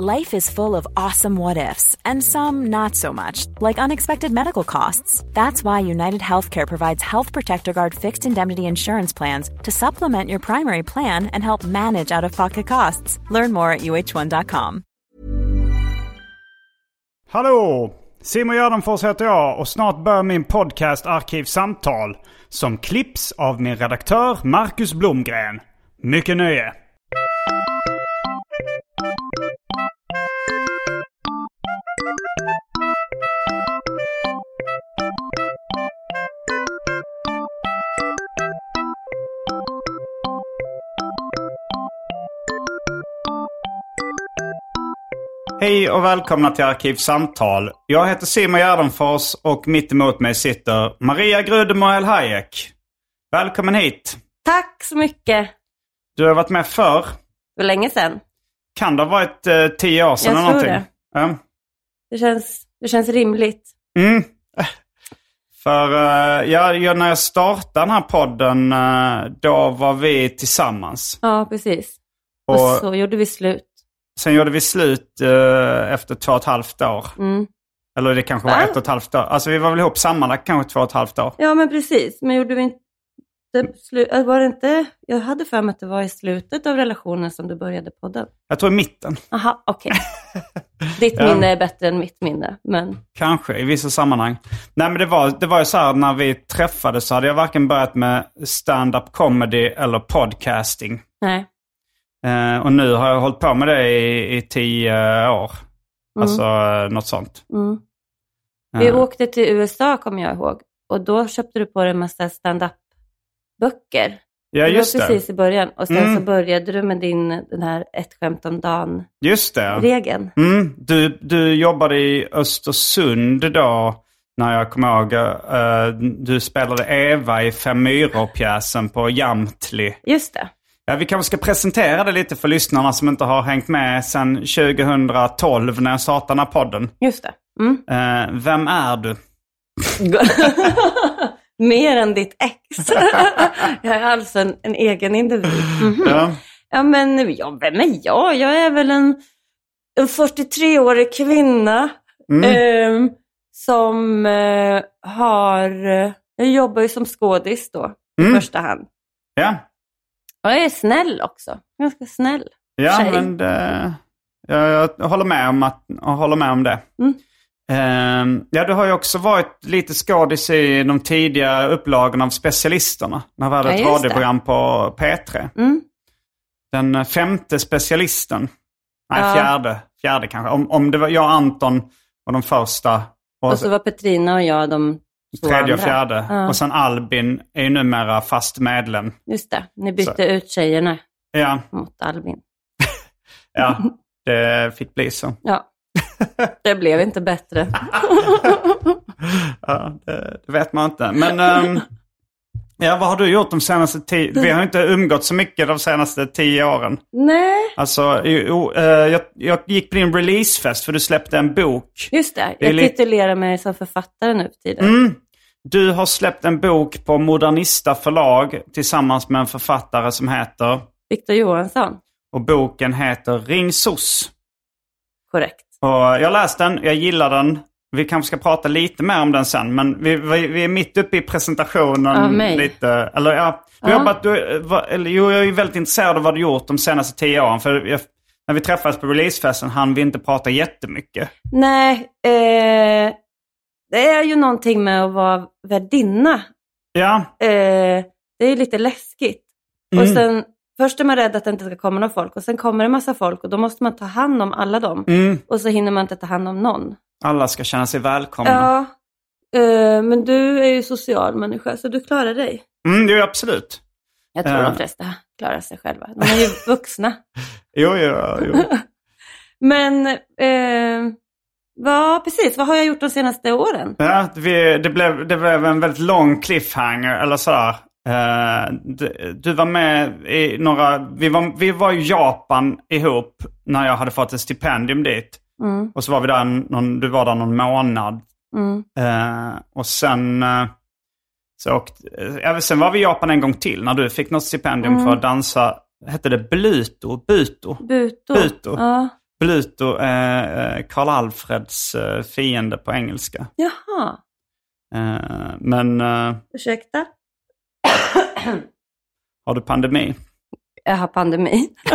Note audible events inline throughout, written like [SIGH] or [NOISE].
Life is full of awesome what ifs, and some not so much, like unexpected medical costs. That's why United Healthcare provides Health Protector Guard fixed indemnity insurance plans to supplement your primary plan and help manage out of pocket costs. Learn more at uh1.com. Hallå! Simon Gärdenfors heter jag och snart börjar min podcast Arkivsamtal som klipps av min redaktör Marcus Blomgren. Mycket nöje! Hej och välkomna till Arkivsamtal. Jag heter Simon Gärdenfors och mitt emot mig sitter Maria Grudemo El Hayek. Välkommen hit. Tack så mycket. Du har varit med förr. Var länge sedan. Kan det ha varit eh, tio år sedan Jag eller tror någonting? det. Ja. Det känns, det känns rimligt. Mm. [LAUGHS] För eh, ja, ja, när jag startade den här podden, eh, då var vi tillsammans. Ja, precis. Och, Och så gjorde vi slut. Sen gjorde vi slut eh, efter två och ett halvt år. Mm. Eller det kanske var Va? ett och ett halvt år. Alltså vi var väl ihop sammanlagt kanske två och ett halvt år. Ja, men precis. Men gjorde vi inte... Slu, äh, var det inte... Jag hade för mig att det var i slutet av relationen som du började podden. Jag tror i mitten. Aha, okej. [LAUGHS] Ditt Ja. minne är bättre än mitt minne, men... Kanske i vissa sammanhang. Nej men det var, det var ju så här när vi träffades så hade jag varken börjat med stand-up comedy eller podcasting. Nej. Eh, och nu har jag hållit på med det i, i tio år. Alltså eh, något sånt. Mm. Vi Eh, åkte till USA, kommer jag ihåg. Och då köpte du på dig en massa stand-up-böcker. ja det just var det. precis i början. Och sen Mm. så började du med din, den här ett skämt om dagen-regeln. Mm, du, du jobbade i Östersund då. När jag kommer ihåg, eh, du spelade Eva i Fem myror-pjäsen på Jamtli. Just det. Ja, vi kanske ska presentera det lite för lyssnarna som inte har hängt med sedan 2012 när jag startade den här podden. Just det. Mm. Eh, vem är du? [LAUGHS] Mer än ditt ex. [LAUGHS] jag är alltså en, en egen individ. Mhm. Ja. Ja, men ja, vem är jag? Jag är väl en, en 43-årig kvinna Mm. ehm, som eh, har... eh, Jag jobbar ju som skådis då, i Mm. första hand. ja. Och jag är snäll också. Ganska snäll. Ja, Tjej. men det, jag, jag håller med om, att, jag håller med om det. Mm. Ehm, ja, du har ju också varit lite skådis i de tidiga upplagorna av Specialisterna. När vi hade Ja, ett det. radioprogram på P3. Mm. Den femte specialisten. Nej, Ja. fjärde. Fjärde kanske. Om, om det var jag och Anton och de första. Och, Och så var Petrina och jag de tredje och fjärde. Ja. Och sen Albin är ju numera fast medlem. Just det, ni bytte Så. ut tjejerna Ja, mot Albin. [LAUGHS] ja [LAUGHS] det fick bli så. Ja, [LAUGHS] det blev inte bättre. Ja, det, det vet man inte. Men ehm, ja, vad har du gjort de senaste tio... [LAUGHS] Vi har inte umgått så mycket de senaste tio åren. Nej, Alltså, jo, eh, jag, jag gick på din releasefest för du släppte en bok. just det. Jag titulerar mig som författare nu för tiden. Mm. Du har släppt en bok på Modernista förlag tillsammans med en författare som heter... Viktor Johansson, Och boken heter Ring SOS. korrekt. Och jag läste den, jag gillar den. Vi kanske ska prata lite mer om den sen, men vi, vi, vi är mitt uppe i presentationen. Av mig? Lite, eller ja, du har jobbat, du, va- eller, jo, jag är väldigt intresserad av vad du gjort de senaste tio åren. För jag, när vi träffades på releasefesten hann vi inte prata jättemycket. Nej, eh, det är ju någonting med att vara värdinna. Ja, Eh, det är lite läskigt. Mm. Och sen, först är man rädd att det inte ska komma någon folk och sen kommer det massa folk och då måste man ta hand om alla dem. mm, Och så hinner man inte ta hand om någon. Alla ska känna sig välkomna. Ja, eh, men du är ju social människa så du klarar dig. Mm, jo, absolut. Jag tror Ja. de flesta klarar sig själva. De är ju [LAUGHS] vuxna. Jo, jo, jo. [LAUGHS] Men, eh, vad, precis, vad har jag gjort de senaste åren? Ja, vi, det, blev, det blev en väldigt lång cliffhanger, eller sådär. Eh, du, du var med i några... Vi var, vi var i Japan ihop när jag hade fått ett stipendium dit. Mm. Och så var vi där någon, du var där någon månad. Mm. Eh, och sen... eh, så åkte, eh, sen var vi i Japan en gång till när du fick något stipendium Mm. för att dansa. Hette det Bluto? Buto? Buto. Buto. Ja. Bluto är eh, Karl Alfreds eh, fiende på engelska. Jaha. Eh, men eh, Ursäkta? har du pandemi? Jag har pandemi. [LAUGHS]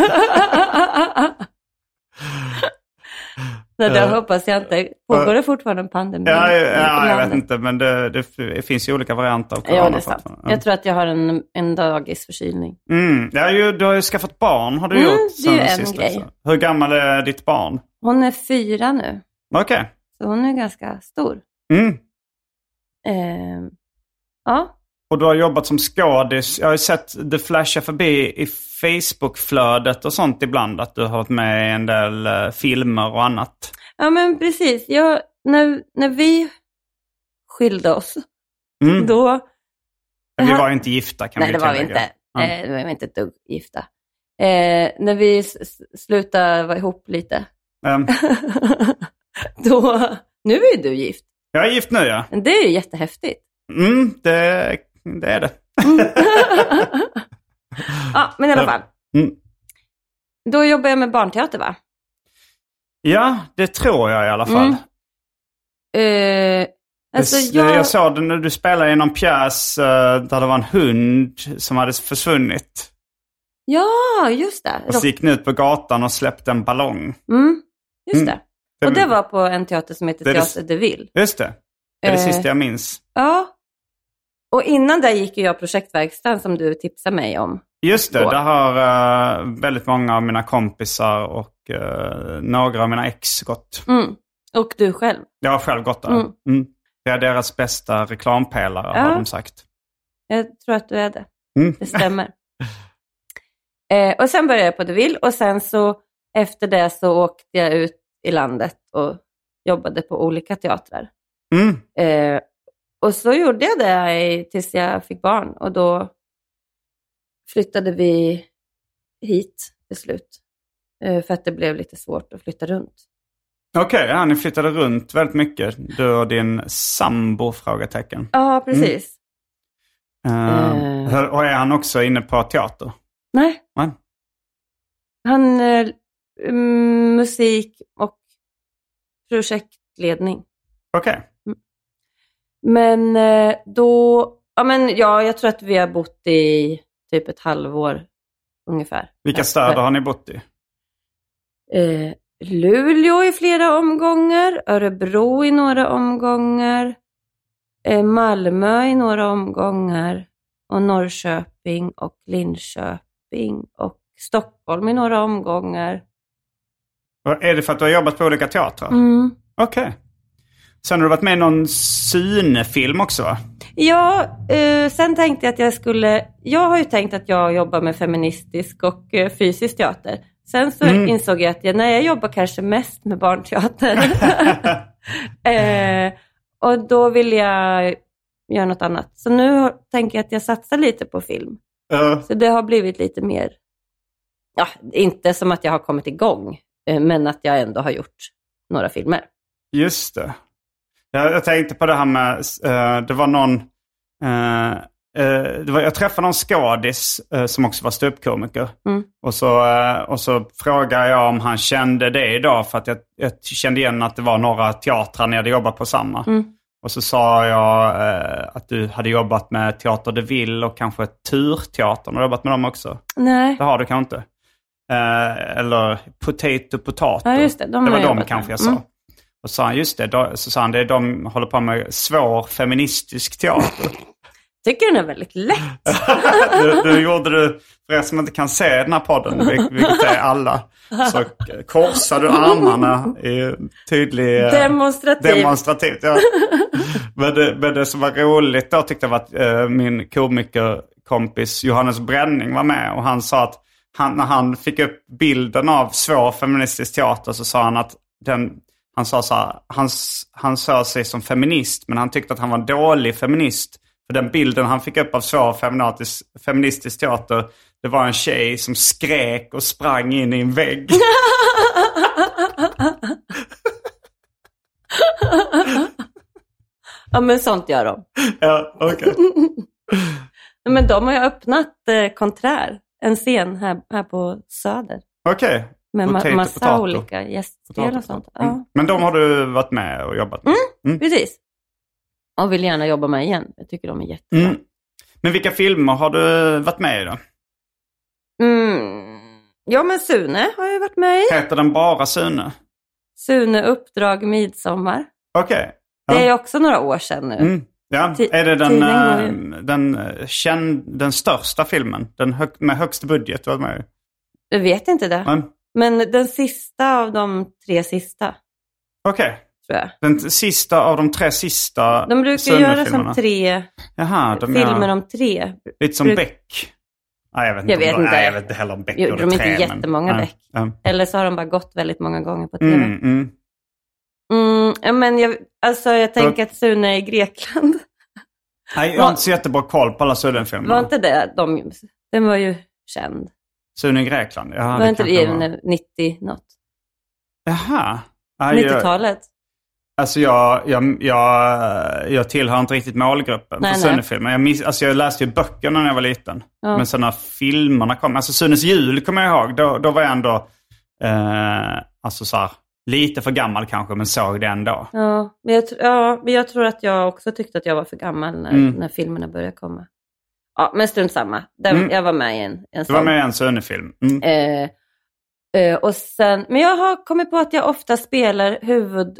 Nej, det Eh, hoppas jag inte. Pågår det fortfarande en pandemi? Ja, ja, ja jag vet inte, men det, det finns ju olika varianter av corona. Ja, det är sant. fortfarande. Jag tror att jag har en, en dagisförkylning. Mm. Ja, ju, du har ju skaffat barn, har du Mm, gjort. det är ju sen en sist grej. också. Hur gammal är ditt barn? Hon är fyra nu, Okej. så hon är ganska stor. Mm. Eh, ja, Och du har jobbat som skådis. Jag har ju sett det flasha förbi i Facebook-flödet och sånt ibland. Att du har varit med i en del eh, filmer och annat. ja men precis. Jag, när, när vi skilde oss, Mm. då... Men vi var ju inte gifta kan Nej, vi det var vi inte. Ja. Eh, det var vi inte ett dugg gifta. Eh, när vi slutade vara ihop lite, Ehm, [LAUGHS] då... Nu är ju du gift. jag är gift nu ja. Det är ju jättehäftigt. Mm, det, det är det. [LAUGHS] Ja, men i alla fall. Mm. Då jobbar jag med barnteater va? Ja, det tror jag i alla fall. Mm. Eh, alltså Det- jag... jag såg det när du spelade i någon pjäs eh, där det var en hund som hade försvunnit. Ja, just det. Och så gick ni ut på gatan och släppte en ballong. Mm, just Mm. det. Och det var på en teater som heter Det är det- Teater de Ville. Just det. Det är det Eh. sista jag minns. Ja. Och innan där gick jag projektverkstan som du tipsade mig om. Just det, där har eh, väldigt många av mina kompisar och eh, några av mina ex gått. Mm. Och du själv. Jag har själv gått där. Mm. Mm. Det är deras bästa reklampelare Ja. har de sagt. Jag tror att du är det. Mm. Det stämmer. [LAUGHS] eh, och sen började jag på De Ville och sen så efter det så åkte jag ut i landet och jobbade på olika teatrar. Mm. Eh, och så gjorde jag det tills jag fick barn och då flyttade vi hit till slut. Eh, för att det blev lite svårt att flytta runt. Okej, ja, ni flyttade runt väldigt mycket. Du och din sambo? Frågetecken. Ja, precis. Eh, Eh. hör- Och är han också inne på teater? Nej, Nej. han eh, mm, musik och projektledning. Okej. Men eh, då, ja men ja, jag tror att vi har bott i typ ett halvår ungefär. Vilka städer har ni bott i? Eh, Luleå i flera omgångar, Örebro i några omgångar, eh, Malmö i några omgångar och Norrköping och Linköping och Stockholm i några omgångar. Är det för att du har jobbat på olika teatrar? Mm. Okej. Sen har du varit med i någon synefilm också va? Ja, eh, sen tänkte jag att jag skulle... Jag har ju tänkt att jag jobbar med feministisk och eh, fysisk teater. Sen så Mm. insåg jag att jag, nej, jag jobbar kanske mest med barnteater. [LAUGHS] eh, och då vill jag göra något annat. Så nu tänker jag att jag satsar lite på film. Eh, Så det har blivit lite mer... Ja, inte som att jag har kommit igång, eh, men att jag ändå har gjort några filmer. just det. Jag, jag tänkte på det här med, eh, det var någon, eh, eh, det var, jag träffade någon skådis som också var ståuppkomiker. Mm. Och, så, och så frågade jag om han kände det idag för att jag, jag kände igen att det var några teatrar ni hade jobbat på samma. Mm. Och så sa jag att du hade jobbat med Teater de Ville och kanske Turteatern. Har du jobbat med dem också? Nej, Det har du kanske inte? Eller Potato Potato. Ja, just det. De det var de kanske med. jag sa. Mm. Och sa han, just det, då, så sa han, det de håller på med svår feministisk teater. tycker den är väldigt lätt. [LAUGHS] du, du gjorde du, för er som inte kan se den här podden, vil- vilket är alla, så korsade du armarna i tydlig... eh, Demonstrativ. Demonstrativt, ja. men, det, men det som var roligt då tyckte jag var att eh, min komikerkompis Johannes Bränning var med och han sa att han, när han fick upp bilden av svår feministisk teater så sa han att den, han sa så här, han, han såg sig som feminist men han tyckte att han var en dålig feminist För den bilden han fick upp av svår feministisk, feministisk teater, det var en tjej som skrek och sprang in i en vägg. [LAUGHS] Ja, men sånt gör de. ja, okej. [LAUGHS] Men de har ju öppnat eh, Konträr, en scen här, här på Söder. Okej. Med ma- massa potato. olika gästspel och sånt. Ja, Mm. Men de har du varit med och jobbat med? Mm. precis. Och vill gärna jobba med igen. Jag tycker de är jättebra. Mm. Men vilka filmer har du varit med i då? Mm. Ja, men Sune har jag varit med i. Heter den bara Sune? Sune Uppdrag Midsommar. Okej. Ja. Det är också några år sedan nu. Mm. Ja, är det den, ju. den, eh, känd, den största filmen? Den hög, med högst budget du varit med i? Jag vet inte det. Men, Men den sista av de tre sista, Okej. jag. Den sista av de tre sista De brukar göra som tre Jaha, de filmer gör om tre. lite som bruk- Beck. Nej, jag vet inte, Jag vet de, inte. Nej, jag vet inte heller om Beck Jo, gjorde de är inte tre, men- jättemånga nej. Beck. Ja. Eller så har de bara gått väldigt många gånger på tv. Mm, mm. Mm, men jag, alltså jag tänker att Sune är i Grekland. Nej, jag har inte så jättebra koll på alla Sune-filmer. Var inte det de, den var ju känd. Sune i Grekland? Ja, var inte det var. 90 något? Jaha. Nej, jag, 90-talet? alltså jag, jag, jag, jag tillhör inte riktigt målgruppen Nej, för. Sune-filmer. Jag, miss, alltså jag läste ju böckerna när jag var liten. Ja. Men sen när filmerna kom, alltså Sunes jul kommer jag ihåg, då, då var jag ändå, eh, alltså så här, lite för gammal kanske, men såg det ändå. Ja men, jag, ja, men jag tror att jag också tyckte att jag var för gammal när, Mm. när filmerna började komma. Ja, men strunt samma. Den, Mm. Jag var med i en, en Du var med i en Sune-film. Mm. Eh, eh, och sen, men jag har kommit på att jag ofta spelar huvud,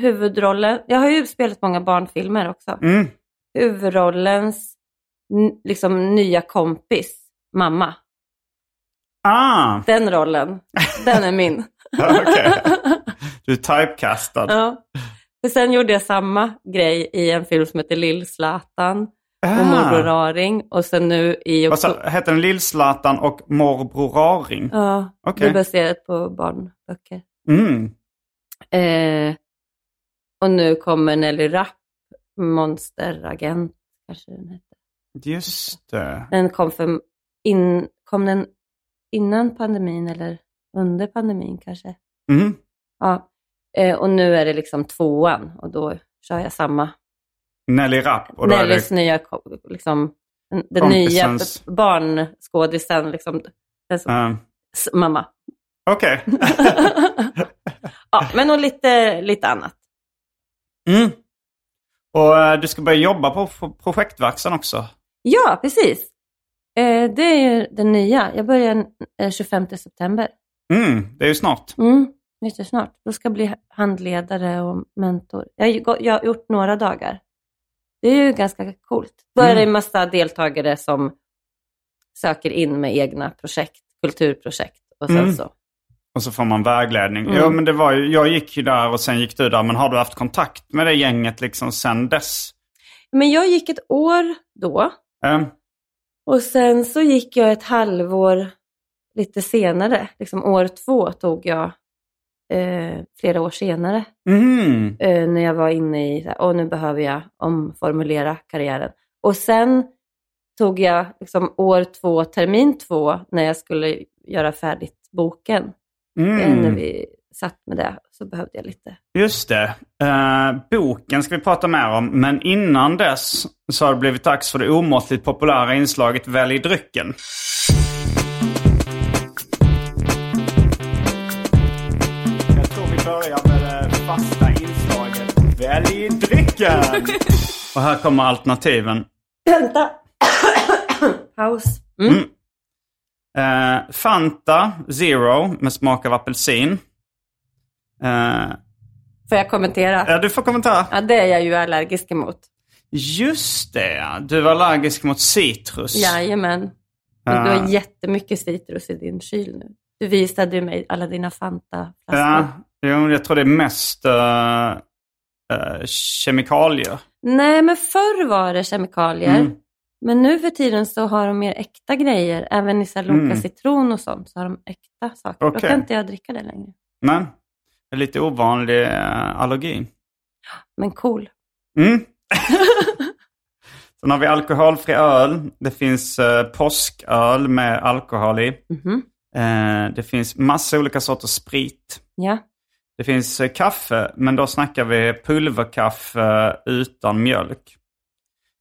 huvudrollen. Jag har ju spelat många barnfilmer också. Mm. Huvudrollens liksom, nya kompis, mamma. Ah, Den rollen, den är min. [LAUGHS] okej. Du är typecastad. ja. Sen gjorde jag samma grej i en film som heter Lill-Zlatan och Ah. Morbror Raring. Och sen nu i Vad sa-. Heter den Lill-Zlatan och Morbror Raring? Ja, Okej. det är baserat på barnböcker. Mm. Eh, och nu kommer Nelly Rapp, Monsteragent kanske den heter. Just det. Den kom, för in, kom den innan pandemin eller under pandemin kanske? Mm. Ja. Eh, och nu är det liksom tvåan och då kör jag samma. Nelly Rapp. Och Nellys det, nya, liksom, den, nya barnskådisen, liksom, den som, eh, s- mamma. Okej. [LAUGHS] Ja, men och lite, lite annat. mm. Och eh, du ska börja jobba på pro- projektverksamheten också. Ja, precis. Eh, det är ju den nya. Jag börjar eh, 25 september. Mm. Det är ju snart. Mm, jättesnart. Då ska jag bli handledare och mentor. Har, jag har gjort några dagar. Det är ju ganska coolt. Då är det en massa deltagare som söker in med egna projekt, kulturprojekt och sen Mm. så. Och så får man vägledning. Mm. Ja, men det var ju, jag gick ju där och sen gick du där. Men har du haft kontakt med det gänget liksom sen dess? Men jag gick ett år då Eh, och sen så gick jag ett halvår lite senare. Liksom år två tog jag eh, flera år senare. mm. eh, när jag var inne i, så här, åh nu behöver jag omformulera karriären. Och sen tog jag liksom år två, termin två, när jag skulle göra färdigt boken. Eh, när Mm. vi satt med det så behövde jag lite. Just det. Eh, boken ska vi prata mer om. Men innan dess så har det blivit dags för det omåttligt populära inslaget Välj drycken. Fasta inslaget Välj drycken. [LAUGHS] Och här kommer alternativen. Vänta! Paus. Mm. Mm. Eh, Fanta Zero med smak av apelsin. Eh, Får jag kommentera? ja, du får kommentera. Ja, det är jag ju allergisk emot. Just det, du var allergisk mot citrus. Jajamän. Och du har jättemycket citrus i din kyl nu. Du visade ju mig alla dina Fanta-flaskor. Ja, jo, jag tror det är mest uh, kemikalier. Nej, men förr var det kemikalier. Mm. Men nu för tiden så har de mer äkta grejer. Även i Loka Mm. citron och sånt så har de äkta saker. Då Okej. kan inte jag dricka det längre. Men det är lite ovanlig uh, allergi. Men cool. Mm. [LAUGHS] Sen har vi alkoholfri öl. Det finns eh, påsköl med alkohol i. Mhm. Eh, det finns massa olika sorters sprit. Ja. Det finns eh, kaffe, men då snackar vi pulverkaffe utan mjölk.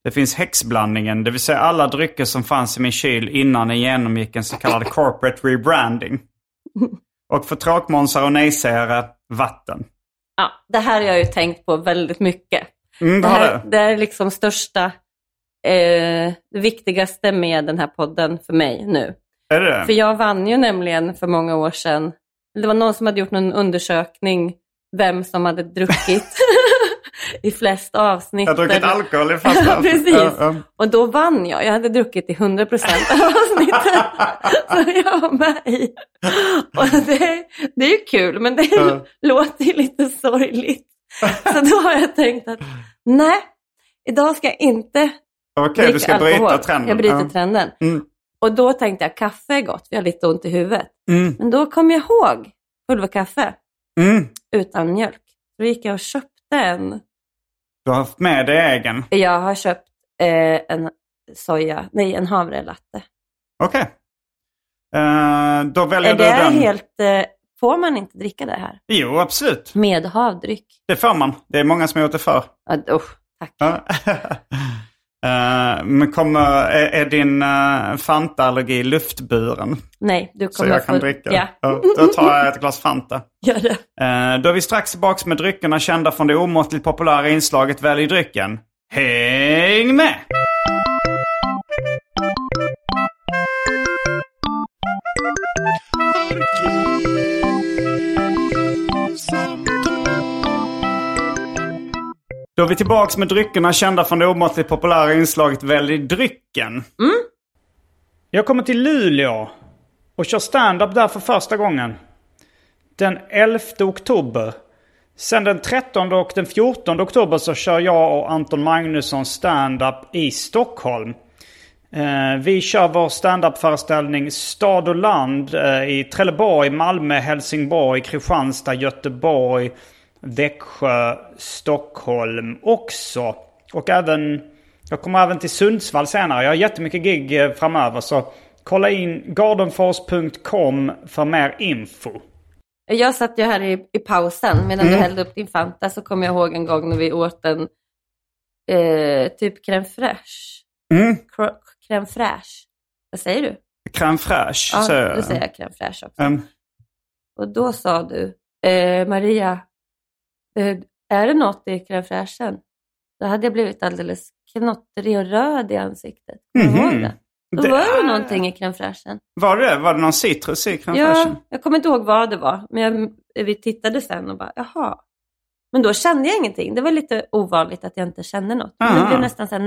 Det finns häxblandningen, det vill säga alla drycker som fanns i min kyl innan jag genomgick en så kallad corporate rebranding. Och för tråkmånsar och nejsägare, vatten. ja. Det här har jag ju tänkt på väldigt mycket. Mm, Det, här, det. är liksom största, eh, det viktigaste med den här podden för mig nu. Är det För jag vann ju nämligen för många år sedan, det var någon som hade gjort någon undersökning vem som hade druckit [LAUGHS] i flest avsnitt. Jag har druckit alkohol i fasta. Ja, precis. Ja, ja. Och då vann jag. Jag hade druckit i 100% av avsnittet [LAUGHS] som jag var med i. Och det, det är ju kul, men det Ja. låter ju lite sorgligt. Så då har jag tänkt att nej, idag ska jag inte Okej, du dricka ska alkohol. bryta trenden. Jag bryter trenden. Mm. Och då tänkte jag kaffe är gott, för jag har lite ont i huvudet. Mm. Men då kom jag ihåg pulverkaffe Mm. utan mjölk. Då gick jag och köpte en. Du har haft med dig egen. Jag har köpt eh, en soja, nej en havrelatte. Okej. Eh, då väljer Är du det den. helt, eh, får man inte dricka det här? Jo, absolut. Med havdryck? Det får man. Det är många som har gjort det förr. Ja, usch, tack. [LAUGHS] Eh, men kommer, är, är din uh, Fanta-allergi luftburen? Nej, du Så kommer jag kan få... dricka? Ja, Ja, då tar jag ett glas Fanta. [LAUGHS] gör det. Uh, då är vi strax tillbaka med dryckerna kända från det omåttligt populära inslaget Välj drycken. Häng med! Då är vi tillbaka med dryckerna kända från det omåttligt populära inslaget Välj drycken. Jag kommer till Luleå och kör stand-up där för första gången. Den 11 oktober. Sen den 13 och den 14 oktober så kör jag och Anton Magnusson stand-up i Stockholm. Eh, vi kör vår stand-up-föreställning Stad och land eh, i Trelleborg, Malmö, Helsingborg, Kristianstad, Göteborg, Växjö, Stockholm också. Och även, jag kommer även till Sundsvall senare. Jag har jättemycket gig eh, framöver så kolla in gardenfors.com för mer info. Jag satt ju här i, i pausen medan Mm. du hällde upp din Fanta så kom jag ihåg en gång när vi åt en eh, typ crème fraîche. Mm. Crème fraîche. Vad säger du? Crème fraîche. Ja, säger jag. då säger jag crème fraîche också. Mm. Och då sa du, eh, Maria, är det något i crème fraîchen? Då hade jag blivit alldeles knottrig och röd i ansiktet. Du ihåg Mhm. det? Då Det var det någonting i crème fraîchen. Var det Var det någon citrus i crème Ja, fraîchen? jag kommer inte ihåg vad det var, men jag, vi tittade sen och bara, jaha. Men då kände jag ingenting. Det var lite ovanligt att jag inte kände något. Men det Aha. blev nästan så här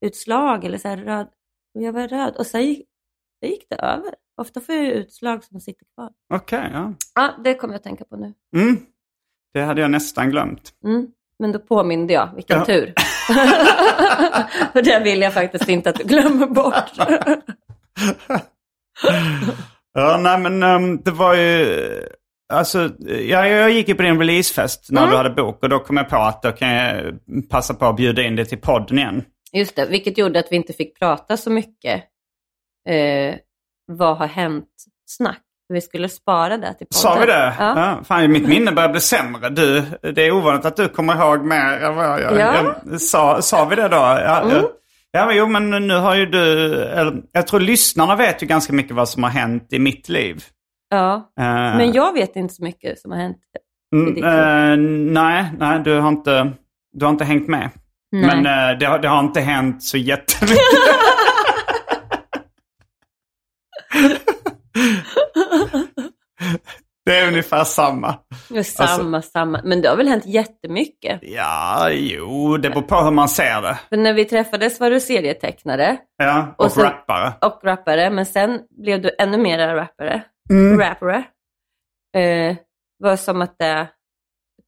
nässelutslag eller så här röd. Och jag var röd och sen gick, sen gick det över. Ofta får jag utslag som sitter kvar. Okej, ja. Ja, det kommer jag att tänka på nu. Mm. Det hade jag nästan glömt. Mm. Men då påminde jag, vilken Ja. tur. [LAUGHS] För det vill jag faktiskt inte att du glömmer bort. [LAUGHS] Ja, nej men ehm, det var ju... Alltså, ja, jag gick ju på din releasefest när Mm. du hade bok och då kom jag på att då kan jag passa på att bjuda in dig till podden igen. Just det, vilket gjorde att vi inte fick prata så mycket. Eh, vad har hänt-snack. Vi skulle spara det till podden. Sa vi det? Ja. Ja. fan, mitt minne börjar bli sämre. Du, det är ovanligt att du kommer ihåg mer än vad jag. Ja. Jag, sa, sa vi det då? Ja, Mm. ja. men jo, men nu har ju du... Eller, jag tror lyssnarna vet ju ganska mycket vad som har hänt i mitt liv. ja. Eh, Men jag vet inte så mycket som har hänt. Mm, i ditt eh, nej, nej du, har inte, du har inte hängt med. Nej. Men eh, det, har, det har inte hänt så jättemycket. [LAUGHS] [LAUGHS] det är ungefär samma. Det är samma, samma. Men det har väl hänt jättemycket. Ja, jo, det beror på hur man ser det. För när vi träffades var du serietecknare Ja, och, Och så- rappare. och rappare. Men sen blev du ännu mer rappare. Mm. Rappare. Eh, var som att det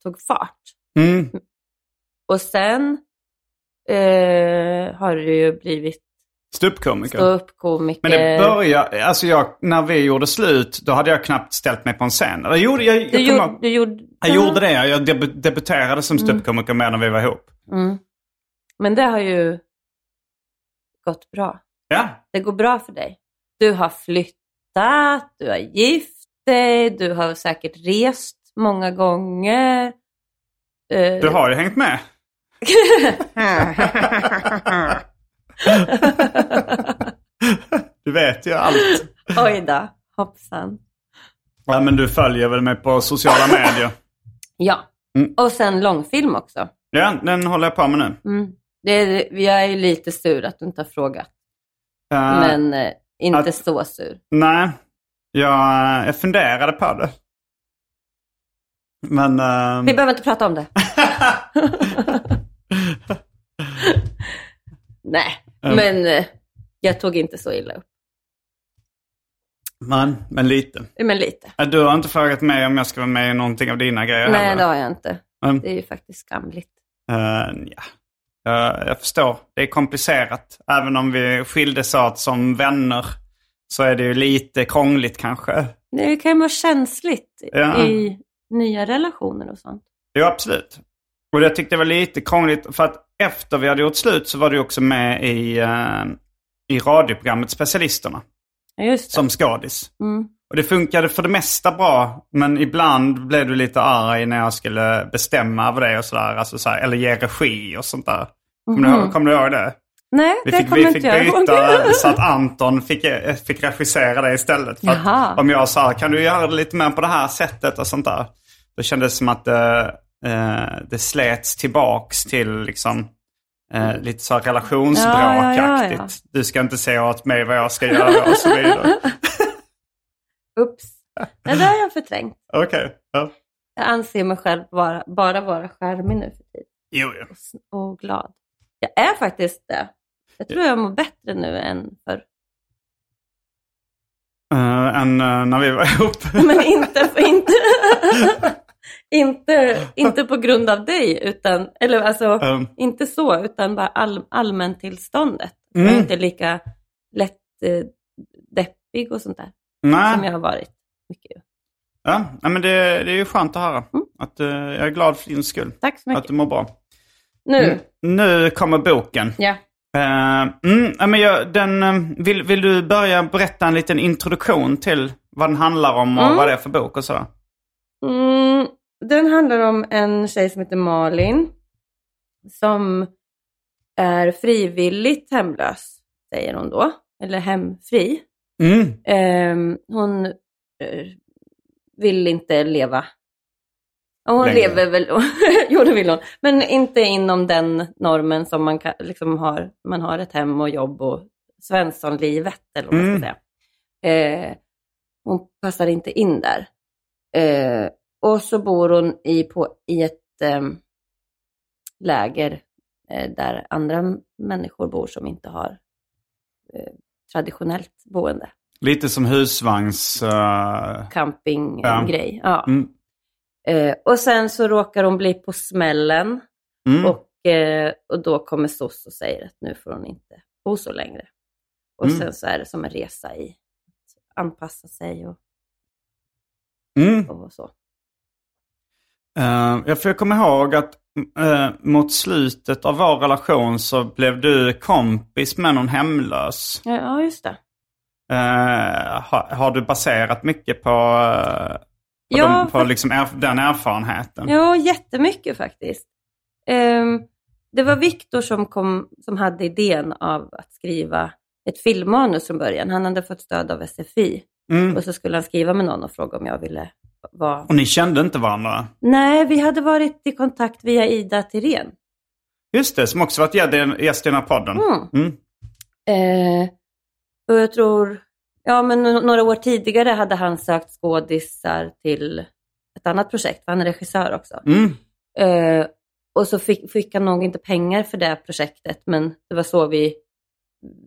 tog fart. Mm. Och sen eh, har du ju blivit Ståuppkomiker. ståuppkomiker. Men det började, alltså jag, när vi gjorde slut, då hade jag knappt ställt mig på en scen. Jag, jag, jag, Du kommer gjorde, du gjorde, jag gjorde det, jag debu- debuterade som ståuppkomiker med när vi var ihop. Mm. Men det har ju gått bra. Ja, Det går bra för dig. Du har flyttat, du har gift dig, du har säkert rest många gånger. Du har ju hängt med. [LAUGHS] [LAUGHS] Du vet ju allt. Oj då, hoppsan. Ja, men du följer väl mig på sociala medier? Ja, Mm. och sen långfilm också. Ja, den håller jag på med nu. Mm. Det är, jag är lite sur att du inte har frågat, Eh, men eh, inte att- så sur. Nej, jag, jag funderade på det. Men... ehm, Vi behöver inte prata om det. [LAUGHS] [LAUGHS] Nej. Men eh, jag tog inte så illa upp. men, men lite. Men lite. Eh, Du har inte frågat mig om jag ska vara med i någonting av dina grejer Nej, heller. det har jag inte. Mm. Det är ju faktiskt skamligt. Eh, ja. Eh, jag förstår. Det är komplicerat. Även om vi skildes åt som vänner så är det ju lite krångligt kanske. Det kan ju vara känsligt Ja. i nya relationer och sånt. Jo, absolut. Och jag tyckte det var lite krångligt för att efter vi hade gjort slut så var du också med i, eh, i radioprogrammet Specialisterna just det. som skådis. Mm. Och det funkade för det mesta bra, men ibland blev du lite arg när jag skulle bestämma över det och sådär. Alltså så här, eller ge regi och sånt där. Kommer, du, ihåg- kommer du ihåg det? Nej, Vi det fick, kommer vi inte fick jag ihåg. byta [LAUGHS] så att Anton fick, eh, fick regissera det istället. För om jag sa, kan du göra det lite mer på det här sättet och sånt där. Då kändes det som att eh, det slets tillbaks till liksom eh, lite så här relationsbråkaktigt. Ja, ja, ja. Du ska inte säga åt mig vad jag ska göra och så vidare. [LAUGHS] Ups. Det där har jag förträngt. Okej. Ja. Jag anser mig själv bara, bara vara charmig nu för tiden. Jo, jo. Och, glad. Jag är faktiskt det. Jag tror jag mår bättre nu än förr. Uh, än eh, när vi var ihop. [LAUGHS] Men inte, inte, [LAUGHS] inte, inte på grund av dig, utan, eller alltså, Um, inte så, utan bara all, allmäntillståndet. Jag är Mm. inte lika lätt eh, deppig och sånt där nej. som jag har varit. Mycket. Ja, men det, det är ju skönt att höra. Mm. Att, eh, jag är glad för din skull. Tack så Att mycket. du mår bra. Nu, Mm. Nu kommer boken. ja. Eh, mm, men jag, den, eh, vill, vill du börja berätta en liten introduktion till vad den handlar om och Mm. vad det är för bok och sådär? Mm, den handlar om en tjej som heter Malin. Som är frivilligt hemlös, säger hon då. Eller hemfri. Mm. Ehm, hon eh, vill inte leva. Hon Längre. lever väl, [LAUGHS] jo det vill hon. Men inte inom den normen som man kan, liksom har. Man har ett hem och jobb och Svenssonlivet eller vad man Mm. ska säga. Eh, hon passar inte in där. Eh, och så bor hon i, på, i ett ehm, läger eh, där andra människor bor som inte har eh, traditionellt boende. Lite som husvagns... eh, Campinggrej. Ja. mm. Eh, och sen så råkar hon bli på smällen Mm. och, eh, och då kommer SOS och säger att nu får hon inte bo så längre. Och Mm. sen så är det som en resa i att anpassa sig och, Mm. och så. Eh, jag får komma ihåg att eh, mot slutet av vår relation så blev du kompis med någon hemlös. Ja, just det. Eh, har, har du baserat mycket på, eh, på, Ja, de, på liksom erf- den erfarenheten? Ja, jättemycket faktiskt. Ehm, det var Viktor som, kom, som hade idén av att skriva ett filmmanus från början. Han hade fått stöd av SFI Mm. och så skulle han skriva med någon och fråga om jag ville vara... Och ni kände inte varandra? Nej, vi hade varit i kontakt via Ida Tirén. Just det, som också varit gäst- i den här podden. Mm. Mm. Eh, och jag tror, ja men några år tidigare hade han sökt skådisar till ett annat projekt, för han är regissör också. Mm. Eh, och så fick, fick han nog inte pengar för det projektet, men det var så vi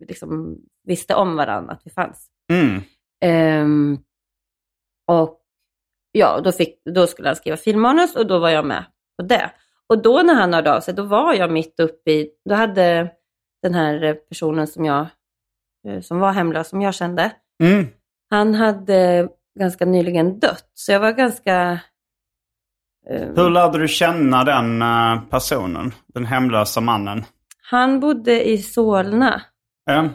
liksom visste om varandra, att vi fanns. Ehm, och ja, då, fick, då skulle han skriva filmmanus och då var jag med på det. Och då när han hörde av sig, då var jag mitt uppe i, då hade den här personen som jag, eh, som var hemlös, som jag kände, Mm. han hade ganska nyligen dött. Så jag var ganska... eh, Hur lärde du känna den eh, personen? Den hemlösa mannen? Han bodde i Solna. Ja.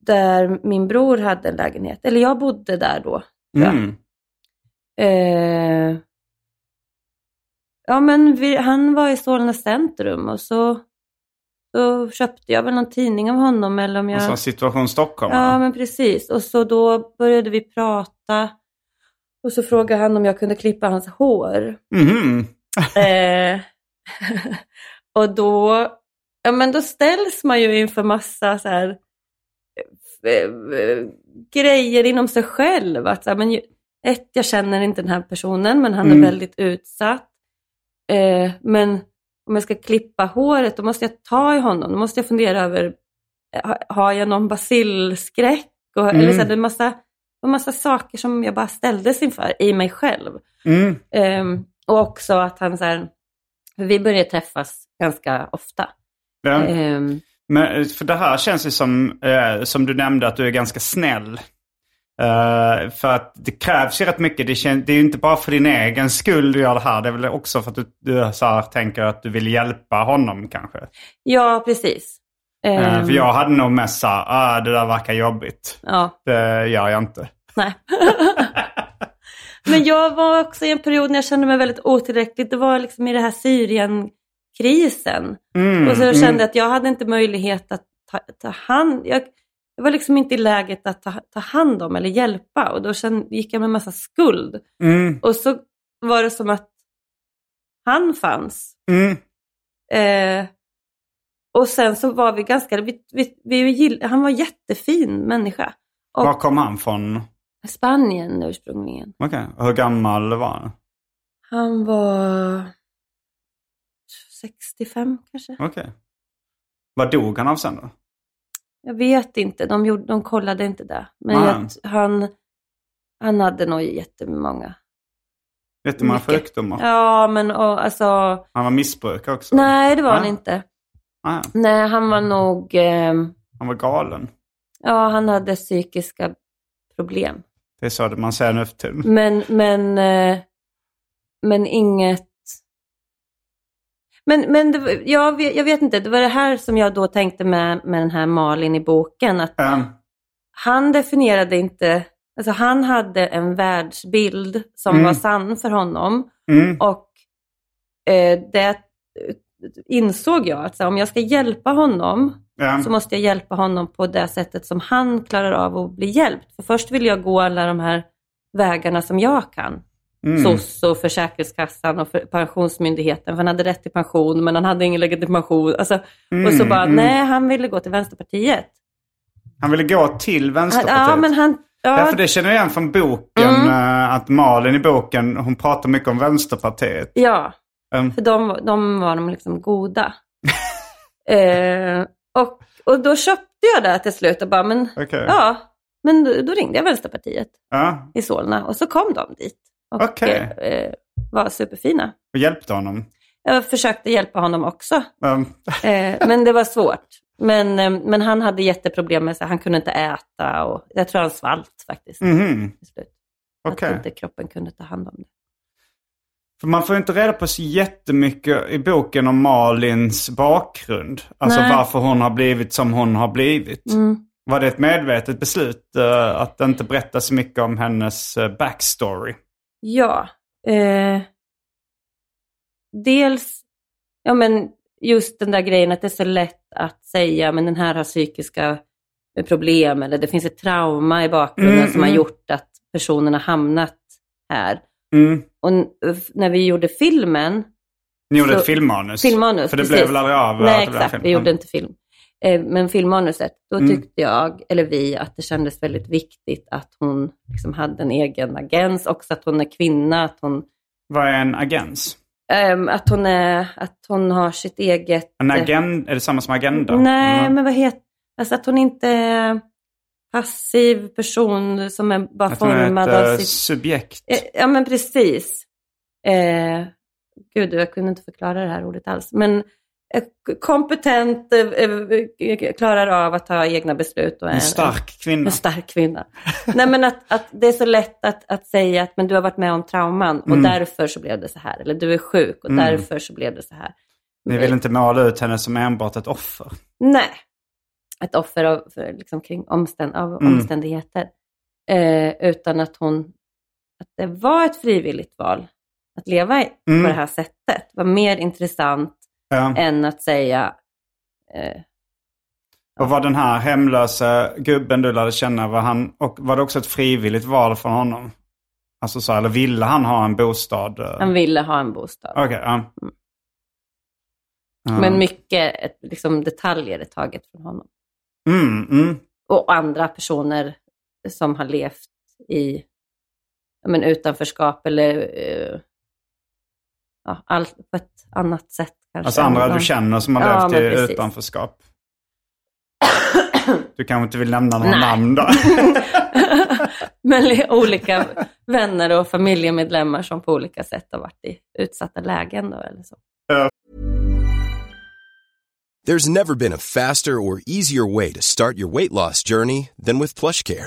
Där min bror hade en lägenhet. Eller jag bodde där då. Mm. Eh, ja, men vi, han var i Solna centrum och så, så köpte jag väl någon tidning av honom. Eller om jag... Och så situation Stockholm. Ja, va? men precis. Och så då började vi prata. Och så frågade han om jag kunde klippa hans hår. Mhm. Eh, [LAUGHS] och då, ja, men då ställs man ju inför massa så här, eh, eh, grejer inom sig själv. Att, så här, men, ett, jag känner inte den här personen, men han Mm. är väldigt utsatt. Eh, men om jag ska klippa håret, då måste jag ta i honom. Då måste jag fundera över, eh, ha- har jag någon basilskräck? Och, eller så här, det är en massa, var massa saker som jag bara ställdes inför i mig själv. Mm. Ehm, och också att han så här, vi började träffas ganska ofta. Ja. Ehm, Men, för det här känns ju som, eh, som du nämnde, att du är ganska snäll. Eh, för att det krävs ju rätt mycket. Det, kän, det är ju inte bara för din egen skull du gör det här. Det är väl också för att du, du så här, tänker att du vill hjälpa honom kanske. ja, precis. Ehm, för jag hade nog mest så här, ah, det där verkar jobbigt. Ja, Det gör jag inte. nej. [LAUGHS] Men jag var också i en period när jag kände mig väldigt otillräcklig. Det var liksom i det här Syrienkrisen. Mm, och så mm. kände jag att jag hade inte möjlighet att ta, ta hand... Jag, jag var liksom inte i läget att ta, ta hand om eller hjälpa. Och då kände, gick jag med massa skuld. Mm, Och så var det som att han fanns. mm. Eh, och sen så var vi ganska, vi, vi, vi, han var jättefin människa. Och Var kom han från? Spanien ursprungligen. Okej, och hur gammal var han? Han var 65 kanske. Okej. Vad dog han av sen då? Jag vet inte, de, gjorde, de kollade inte det. Men jag, han, han hade nog jättemånga. Jättemånga Mycket. sjukdomar. Ja, men och, alltså, Han var missbrukare också. nej det var han Ah. inte. Ah, Nej, han var nog, ehm, han var galen. ja han hade psykiska problem. Det är så man säger nu för tiden. Men, men, eh, men inget... Men, men det, jag, vet, jag vet inte, det var det här som jag då tänkte med, med den här Malin i boken. Att Um, han definierade inte, alltså han hade en världsbild som Mm. var sann för honom. mm, Och eh, det insåg jag att så, om jag ska hjälpa honom ja. så måste jag hjälpa honom på det sättet som han klarar av att bli hjälpt. För först vill jag gå alla de här vägarna som jag kan. Mm. SOS och Försäkringskassan och för Pensionsmyndigheten. För han hade rätt till pension men han hade ingen legitimation. Alltså, och så Mm, bara, mm. nej han ville gå till Vänsterpartiet. Han ville gå till Han, Vänsterpartiet. ja, men han... Ja, Ja, för det känner jag igen från boken. Mm. eh, Att Malin i boken, hon pratar mycket om Vänsterpartiet. ja Um, för de, de var de liksom goda. [LAUGHS] eh, och, och då köpte jag det till slut och bara, men Okej. ja, men då, då ringde jag Vänsterpartiet Ja, i Solna och så kom de dit. Och Okej. eh, var superfina. och hjälpte honom. Jag försökte hjälpa honom också. Um, Eh, men det var svårt. Men, eh, men han hade jätteproblem med sig. Han kunde inte äta och jag tror han svalt faktiskt. mhm, Till slut. Okej. Att inte kroppen kunde ta hand om det. För man får inte reda på så jättemycket i boken om Malins bakgrund. Alltså Nej. varför hon har blivit som hon har blivit. Mm. Var det ett medvetet beslut eh, att inte berätta så mycket om hennes eh, backstory? Ja. Eh, dels, ja men just den där grejen att det är så lätt att säga men den här har psykiska problem eller det finns ett trauma i bakgrunden Mm, som har mm. gjort att personen har hamnat här. Mm. Och när vi gjorde filmen, Ni gjorde ett filmmanus. filmmanus, För det precis. blev väl aldrig av? Nej, exakt. Vi gjorde inte film. Eh, Men filmmanuset, då Mm. tyckte jag, eller vi, att det kändes väldigt viktigt att hon liksom hade en egen agens. Också att hon är kvinna, att hon, Vad är en agens? ehm, att hon, är, att hon har sitt eget... En agenda? Är det samma som agenda? Nej, Mm. men vad heter... Alltså att hon inte är passiv person som är bara Att hon är formad ett av eh, sitt... subjekt? Eh, Ja, men precis. Eh, gud, jag kunde inte förklara det här ordet alls. Men kompetent, eh, eh, klarar av att ta egna beslut. Och är En stark kvinna? En stark kvinna. Nej, men att, att det är så lätt att, att säga att men du har varit med om trauman och Mm. därför så blev det så här. Eller du är sjuk och Mm. därför så blev det så här. Ni vill inte måla ut henne som enbart ett offer? Nej. ett offer av, för, liksom, kring omständ, av Mm. omständigheter. Eh, utan att hon, att det var ett frivilligt val att leva i, Mm. på det här sättet. Det var mer intressant Ja. än att säga eh, Och var den här hemlösa gubben du lärde känna, var, han, och var det också ett frivilligt val från honom? Alltså så, eller ville han ha en bostad? han ville ha en bostad. Okej, ja. Ja. Men mycket liksom, detaljer är taget från honom. Mm, mm. Och andra personer som har levt i men, utanförskap eller eh, ja, allt på ett annat sätt. Kanske. Alltså andra du känner som har Ja, levt i precis. utanförskap. Du kanske inte vill nämna några Nej. namn då? [LAUGHS] Men li- olika [LAUGHS] vänner och familjemedlemmar som på olika sätt har varit i utsatta lägen. Då, eller så. There's never been a faster or easier way to start your weight loss journey than with PlushCare.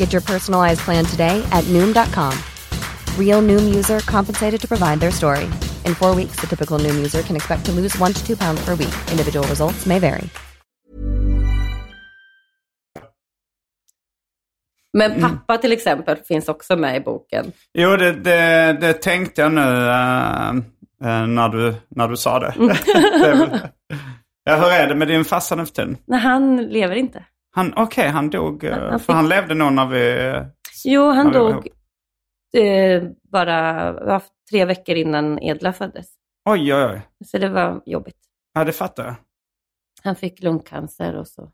Get your personalized plan today at Noom.com. Real Noom user compensated to provide their story. In four weeks, the typical Noom user can expect to lose one to two pounds per week. Individual results may vary. Men pappa till exempel finns också med i boken. Jo, det, det, det tänkte jag nu eh, när, du, när du sa det. [LAUGHS] [LAUGHS] det är väl, ja, hur är det med din farsa nu för tiden? Nej, han lever inte. Han, Okej, han dog. eh, Han- han för fick- han levde nog när vi... Jo, han det dog eh, bara tre veckor innan Edla föddes. Oj, oj, oj. Så det var jobbigt. Ja, det fattar jag. Han fick lungcancer och så.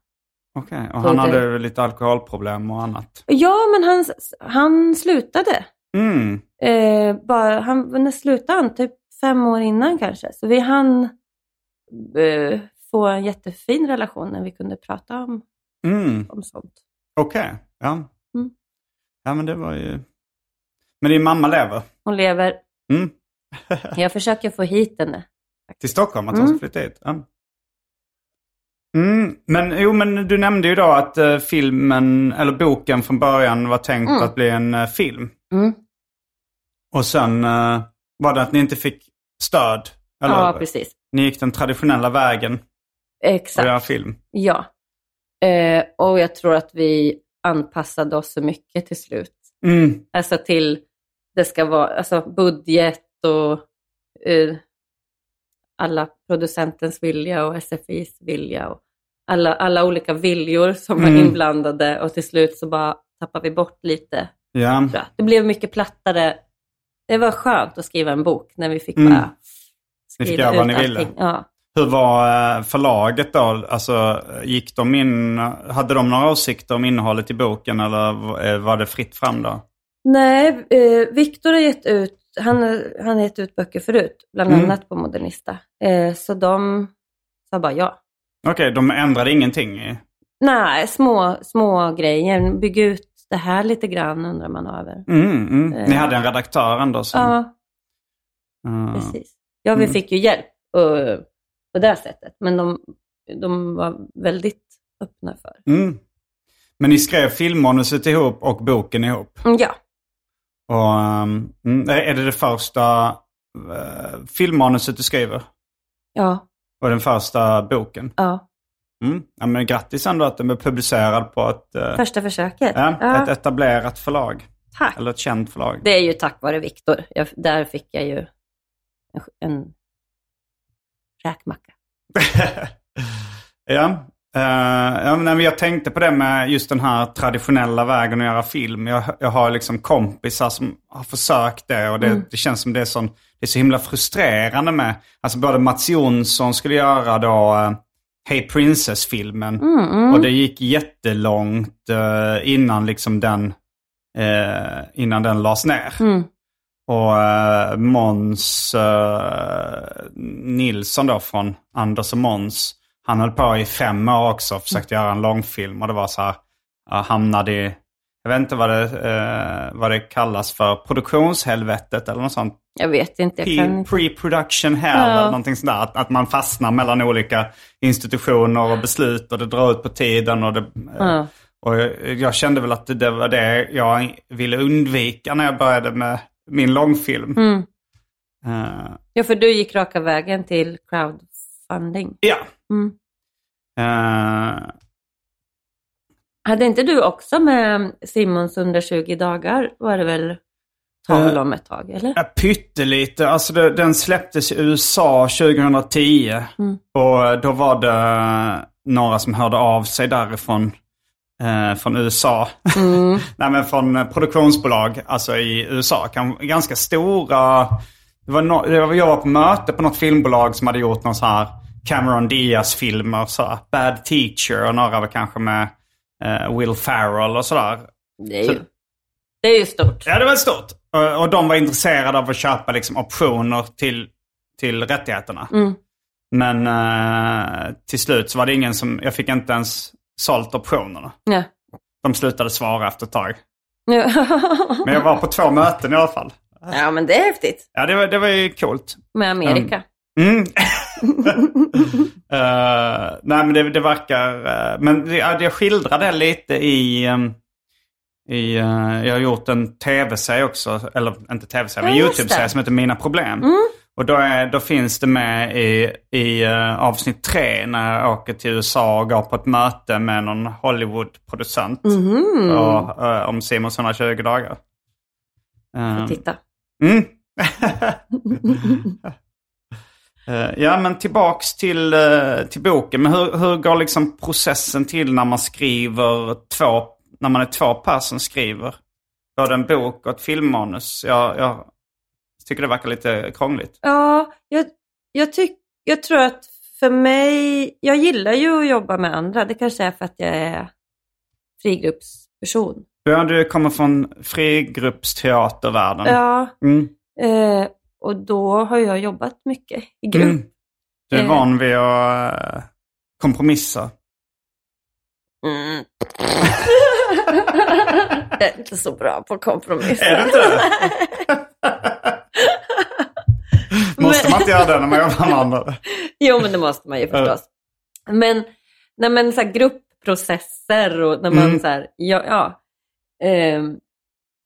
Okej, och Så han det- hade väl lite alkoholproblem och annat. Ja, men han, han slutade. Mm. Eh, bara, han, när slutade han? Typ fem år innan kanske. Så vi hann eh, få en jättefin relation när vi kunde prata om, Mm. om sånt. Okej, ja. Mm. Ja, men det var ju... Men din mamma lever? Hon lever. Mm. [LAUGHS] Jag försöker få hit henne. Till Stockholm, att hon ska Mm. flytta hit? Ja. Mm, men jo, men du nämnde ju då att eh, filmen, eller boken från början var tänkt Mm. att bli en eh, film. Mm. Och sen eh, var det att ni inte fick stöd. Eller Ja, precis. ni gick den traditionella vägen Exakt. göra film. Ja. Eh, och jag tror att vi anpassade oss så mycket till slut. Mm. Alltså till, det ska vara, alltså budget och eh, alla producentens vilja och SFIs vilja och alla, alla olika viljor som var Mm. inblandade och till slut så bara tappade vi bort lite. Ja. Det blev mycket plattare. Det var skönt att skriva en bok när vi fick Mm. bara Ni fick skriva göra vad ni ville. Ja. Hur var eh, förlaget då? Alltså, gick de in, hade de några åsikter om innehållet i boken eller eh, var det fritt fram då? Nej, eh, Viktor har gett ut, han, han har gett ut böcker förut, bland Mm. annat på Modernista. Eh, så de sa bara ja. Okej, de ändrade ingenting? Nej, små, små grejer. Bygg ut det här lite grann undrar man över. Mm, mm. Ni Eh. hade en redaktör ändå? Som... Ja, Ja. precis. Ja, vi Mm. fick ju hjälp och, på det sättet. Men de, de var väldigt öppna för. Mm. Men ni skrev filmmanuset ihop och boken ihop? Mm, Ja, Och, um, är det det första uh, filmmanuset du skriver? Ja, Och den första boken? ja. Mm. Ja, men grattis ändå att den blev publicerad på ett, uh, Första försöket. ja, ett etablerat förlag. tack. Eller ett känt förlag. Det är ju tack vare Viktor. Där fick jag ju en, en räkmacka. [LAUGHS] ja. Uh, ja, men jag tänkte på det med just den här traditionella vägen att göra film. Jag, jag har liksom kompisar som har försökt det och det, det känns som det är, sån, det är så himla frustrerande med. Alltså både Mats Jonsson skulle göra då uh, Hey Princess-filmen. Och det gick jättelångt uh, innan liksom den, innan den lades ner. Och uh, Måns uh, Nilsson då från Anders och Måns. Han höll på i fem år också och försökte göra en långfilm. Och det var så här, hamnade i, jag vet inte vad det, uh, vad det kallas för, produktionshelvetet eller något sånt. Jag vet inte. Pre-production hell Ja. eller någonting sånt där. Att, att man fastnar mellan olika institutioner och beslut och det drar ut på tiden. Och, det, Ja. och jag, jag kände väl att det, det var det jag ville undvika när jag började med min långfilm. Mm. Eh, Ja, för du gick raka vägen till crowdfunding. ja. Mm. Eh, Hade inte du också med Simons under 20 dagar var det väl tal Eh, om ett tag, eller? Ja, pyttelite. Alltså det, den släpptes i USA 2010. Mm. Och då var det några som hörde av sig därifrån. Eh, från USA. Mm. [LAUGHS] Nej men från eh, produktionsbolag, alltså i USA. Kan, ganska stora. Det var no, jag var på möte på något filmbolag som hade gjort någon så här Cameron Diaz-filmer. Så här, Bad Teacher och några var kanske med eh, Will Ferrell och sådär. Det är ju, det är ju stort. Ja, det var stort. Och, och de var intresserade av att köpa liksom, optioner till, till rättigheterna. Mm. Men eh, till slut så var det ingen som... Jag fick inte ens sålt optionerna. Ja. De slutade svara efter ett tag. Nu- Men jag var på två möten i alla fall. ja, men det är häftigt. Ja, det var, det var ju coolt. Med Amerika. Mm. [LAUGHS] Eh, nej, men det, det verkar... eh, men det, ja, jag skildrar det lite i... ehm, i eh, jag har gjort en tv-serie också, eller inte tv-serie, men Ja, just YouTube-serie som heter Mina Problem. Och då, är, då finns det med i, i eh, avsnitt tre när jag åker till USA och går på ett möte med någon Hollywood-producent. Och, eh, om Simons 120 dagar. Eh, Titta. Mm. [LAUGHS] Ja, men tillbaks till, till boken. Men hur, hur går liksom processen till när man skriver två, när man är två personer skriver? Både en bok och ett filmmanus. Jag, jag tycker det verkar lite krångligt. Ja, jag, jag, tyck, jag tror att för mig, jag gillar ju att jobba med andra. Det kanske är för att jag är frigruppsperson. Ja, du kommer från frigruppsteatervärlden. Ja, Mm. eh, och då har jag jobbat mycket i grupp. Mm. Du är Eh. van vid att eh, kompromissa. Mm. [LAUGHS] jag är inte så bra på kompromisser. Är du inte det? [LAUGHS] Måste man inte göra det när man jobbar med andra? Jo, men det måste man ju förstås. Men, nej, men så här, gruppprocesser och när man Mm. så här, ja, ja. Ehm,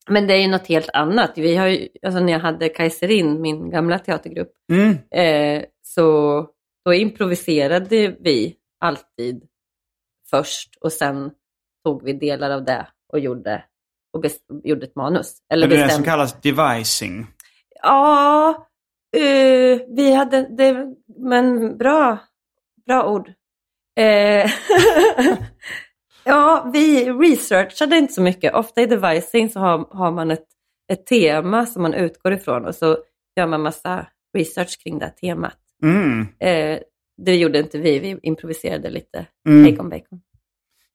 men det är ju något helt annat. Vi har ju, alltså när jag hade Kaiserin, min gamla teatergrupp, Mm. eh, så då improviserade vi alltid först och sen tog vi delar av det och gjorde, och gjorde ett manus. Eller Det är det som bestämde. kallas devising. Ja, eh, vi hade det, men bra, bra ord. Eh, [LAUGHS] ja, vi researchade inte så mycket. Ofta i devising så har, har man ett, ett tema som man utgår ifrån och så gör man massa research kring det temat. Mm. Eh, det gjorde inte vi, vi improviserade lite. Mm. Bacon, bacon.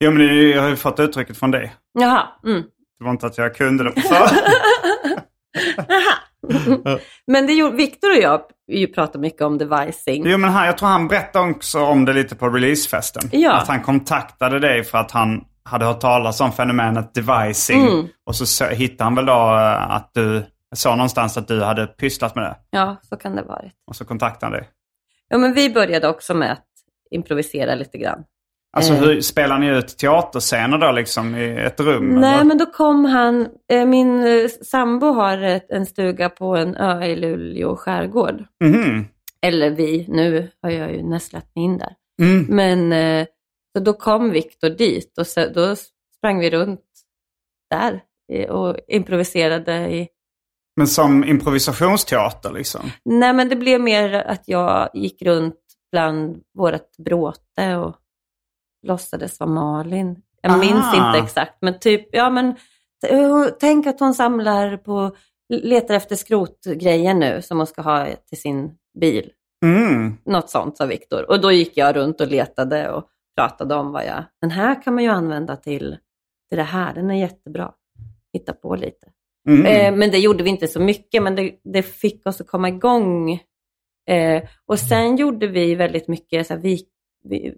Jo, men jag har ju fått uttrycket från dig. Jaha, mm. Det var inte att jag kunde det [LAUGHS] på förhand. [LAUGHS] Men det gjorde, Viktor och jag ju pratar mycket om devising. Jo, men han, jag tror han berättade också om det lite på releasefesten. Ja. Att han kontaktade dig för att han hade hört talas om fenomenet devising. Mm. Och så, hittade han väl då eh, att du, sa någonstans att du hade pysslat med det. Ja, så kan det vara. Och så kontaktade han dig. Ja, men vi började också med att improvisera lite grann. Alltså Eh. hur spelar ni ut teaterscener då liksom i ett rum? Nej, eller? men då kom han, eh, min eh, sambo har en stuga på en ö i Luleå skärgård. Mhm. Eller vi, nu har jag ju nästlat mig in där. Mm. Men så då kom Viktor dit och så, då sprang vi runt där och improviserade i... Men som improvisationsteater liksom? Nej, men det blev mer att jag gick runt bland vårt bråte och låtsades vara Malin. Jag Ah. minns inte exakt, men typ, ja men tänk att hon samlar på, letar efter skrotgrejer nu som hon ska ha till sin bil. Mm. Något sånt sa Viktor. Och då gick jag runt och letade och pratade om vad jag, den här kan man ju använda till, till det här, den är jättebra. Hitta på lite. Mm. Eh, men det gjorde vi inte så mycket, men det, det fick oss att komma igång. Eh, och sen gjorde vi väldigt mycket så här, vik, vi-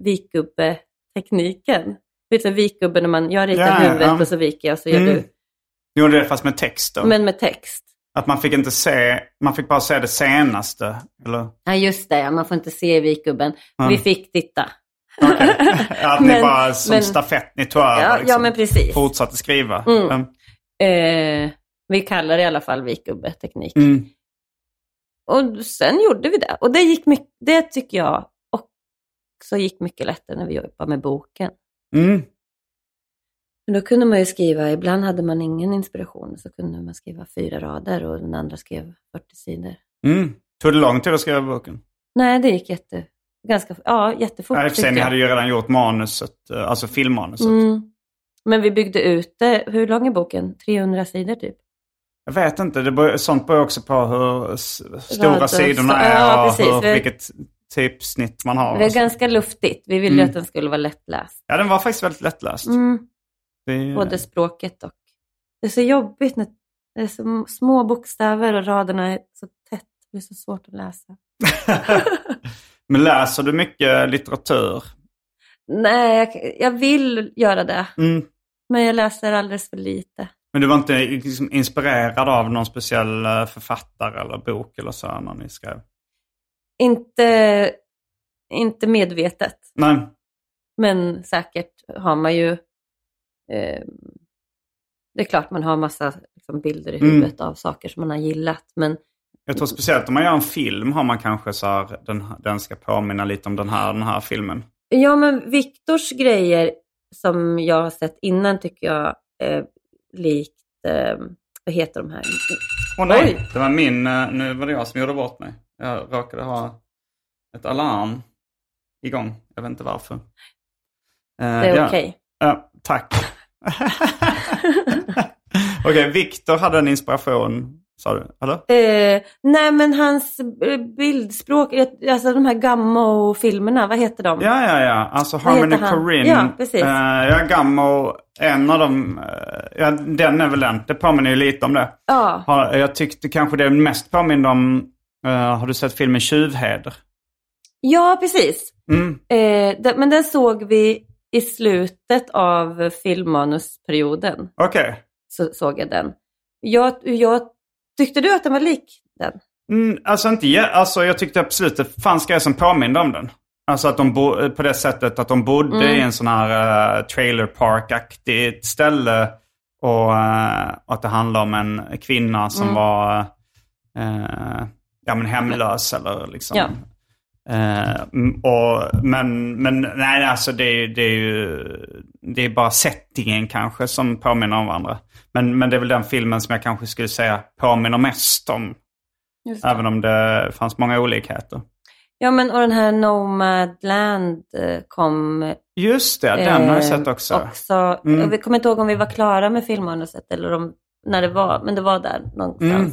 vikgubbe-tekniken. Vet du, när man, jag ritar Ja, huvudet ja. och så viker jag så gör Mm. du, Ni gjorde det fast med text då? men med text. Att man fick inte se, man fick bara se det senaste? Eller? Ja, just det, ja, man får inte se vikgubben. Ja. Vi fick titta. [LAUGHS] Att ni Men- bara som men- stafett, ni tog över Ja, liksom. ja men precis. Fortsatte skriva? Mm. Mm. Eh, vi kallar det i alla fall vikgubbe-teknik. Mm. Och sen gjorde vi det. Och det, gick mycket, det tycker jag också gick mycket lättare när vi jobbade med boken. Mm. Men då kunde man ju skriva, ibland hade man ingen inspiration, så kunde man skriva fyra rader och den andra skrev 40 sidor. Mm. Tog det lång tid att skriva boken? Nej, det gick jätte, ganska, ja, jättefort Nej, för tycker ni hade ju redan gjort manuset, eh, alltså filmmanuset. Mm. Men vi byggde ut det. Hur lång är boken? 300 sidor typ? Jag vet inte, det beror, sånt beror också på hur stora Rader, sidorna är ja, och hur, Vi- typsnitt man har. Det är ganska luftigt. Vi ville Mm. att den skulle vara lättläst. Ja, den var faktiskt väldigt lättläst. Mm. Det, Både språket och... Det är så jobbigt när det är så små bokstäver och raderna är så tätt. Det blir så svårt att läsa. [LAUGHS] Men läser du mycket litteratur? Nej, jag, jag vill göra det. Mm. Men jag läser alldeles för lite. Men du var inte liksom inspirerad av någon speciell eh, författare eller bok eller så när ni skrev? Inte, inte medvetet. Nej. Men säkert har man ju... Eh, det är klart man har massa liksom, bilder i Mm. huvudet av saker som man har gillat. Men Jag tror speciellt om man gör en film har man kanske så här, den, den ska påminna lite om den här, den här filmen. Ja, men Viktors grejer som jag har sett innan tycker jag är likt, eh, vad heter de här? Åh nej, Oj. det var min, eh, nu var det jag som gjorde bort mig. Jag råkade ha ett alarm igång. Jag vet inte varför. Eh, Det är ja. okej. Ja, tack. [LAUGHS] Okej, Viktor hade en inspiration, sa du? Eller? Eh, nej, men hans eh, bildspråk, eh, alltså de här Gammo-filmerna, vad heter de? Ja, ja, ja. Alltså Vad Harmony? Korine. Ja, precis. Eh, ja, Gammo, en av dem, eh, ja, den är väl den. Det påminner ju lite om det. Ja. Jag tyckte kanske det mest påminner om, eh, har du sett filmen Tjuvheder? ja, precis. Mm. Eh, den, men den såg vi i slutet av filmmanusperioden. Okej. Så såg jag den. Jag, jag, tyckte du att den var lik den? Mm, alltså inte, ja, alltså jag tyckte absolut det fanns grejer som påminde om den. Alltså att de bo, på det sättet att de bodde Mm. i en sån här uh, trailer park-aktigt ställe. Och eh, att det handlar om en kvinna som Mm. var eh, ja, men [LAUGHS] hemlös eller liksom. Ja. Eh, och, men, men nej, alltså det, är- det är ju det är bara settingen kanske som påminner om varandra. Men, men det är väl den filmen som jag kanske skulle säga påminner mest om. Även om det fanns många olikheter. Ja, men och den här Nomadland eh, kom Just det, den har jag eh, sett också. också. Mm. Jag kommer inte ihåg om vi var klara med filmmanuset eller om, när det var, men det var där någonstans. Mm.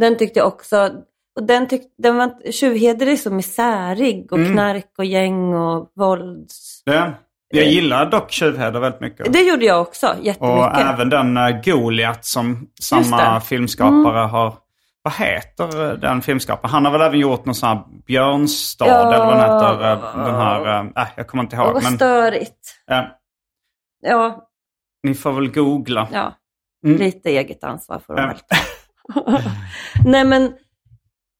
Den tyckte jag också, och den tyckte, den var, Tjuvheder är så misärig och Mm. knark och gäng och vålds... Det, jag gillar dock Tjuvheder väldigt mycket. Det gjorde jag också, jättemycket. och även den uh, Goliat som samma. Mm. filmskapare har. Vad heter eh, den filmskaparen? Han har väl även gjort någon sån här Björnstad Ja. eller vad den heter. eh, Den här, äh, jag kommer inte ihåg. vad Men, störigt. eh, Ja, ni får väl googla. ja. Mm. lite eget ansvar får de Ja. väl ta. Nej men,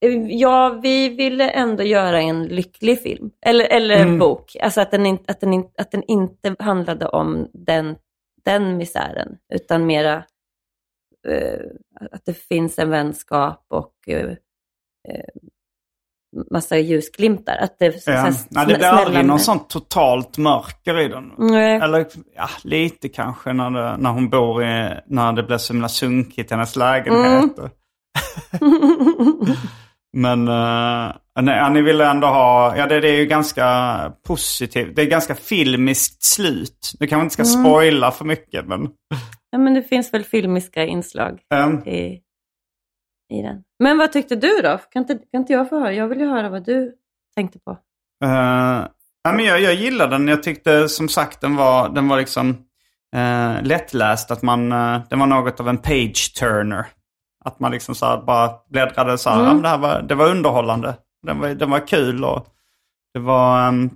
eh, ja, vi ville ändå göra en lycklig film. Eller, eller Mm. bok. Alltså att den, in, att, den in, att den inte handlade om den, den misären. Utan mera eh, att det finns en vänskap och eh, eh, massa ljusglimtar. Att det, så, Ja. så, det blir aldrig någon sånt totalt mörker i den. Nej. Eller ja, lite kanske när, det, när hon bor i, när det blir så himla sunkigt i hennes lägenhet. Mm. [LAUGHS] Men uh, nej, ni ville ändå ha, ja det, det är ju ganska positivt. Det är ganska filmiskt slut. Nu kanske inte ska Mm. spoila för mycket men. Ja, men det finns väl filmiska inslag ehm, i, i den. Men vad tyckte du då? Kan inte, kan inte jag få höra? Jag vill ju höra vad du tänkte på. Eh, ja, men jag, jag gillar den. Jag tyckte som sagt den var, den var liksom uh, lättläst. Att man, uh, den var något av en page-turner. Att man liksom så bara bläddrade så här. Men det, var, det var underhållande. Den var, den var kul och det var... ehm,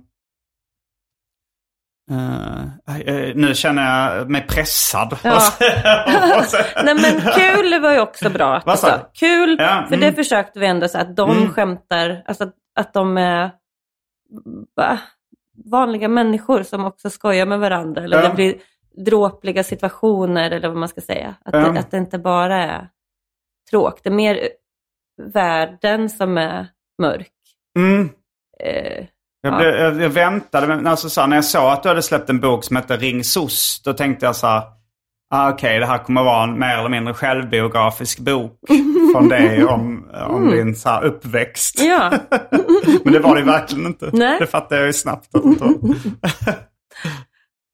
eh, nu känner jag mig pressad. Ja. [LAUGHS] [LAUGHS] Nej men kul var ju också bra. att Vad du? Kul, Ja, för mm. det försökte vi ändå så att de Mm. skämtar, alltså att, att de är va, vanliga människor som också skojar med varandra. Eller Ja. det blir dråpliga situationer eller vad man ska säga. Att, Ja. det, att det inte bara är tråk. Det är mer världen som är mörk. Mm. Eh, Jag, Ja. blev, jag, jag väntade, men alltså, så här, när jag såg att du hade släppt en bok som heter Ring SOS, då tänkte jag så här, ah, okej det här kommer vara en mer eller mindre självbiografisk bok från dig [LAUGHS] om, om din så här, uppväxt. Mm. ja. [LAUGHS] men det var det verkligen inte. Nej. Det fattade jag ju snabbt. Att det. [LAUGHS]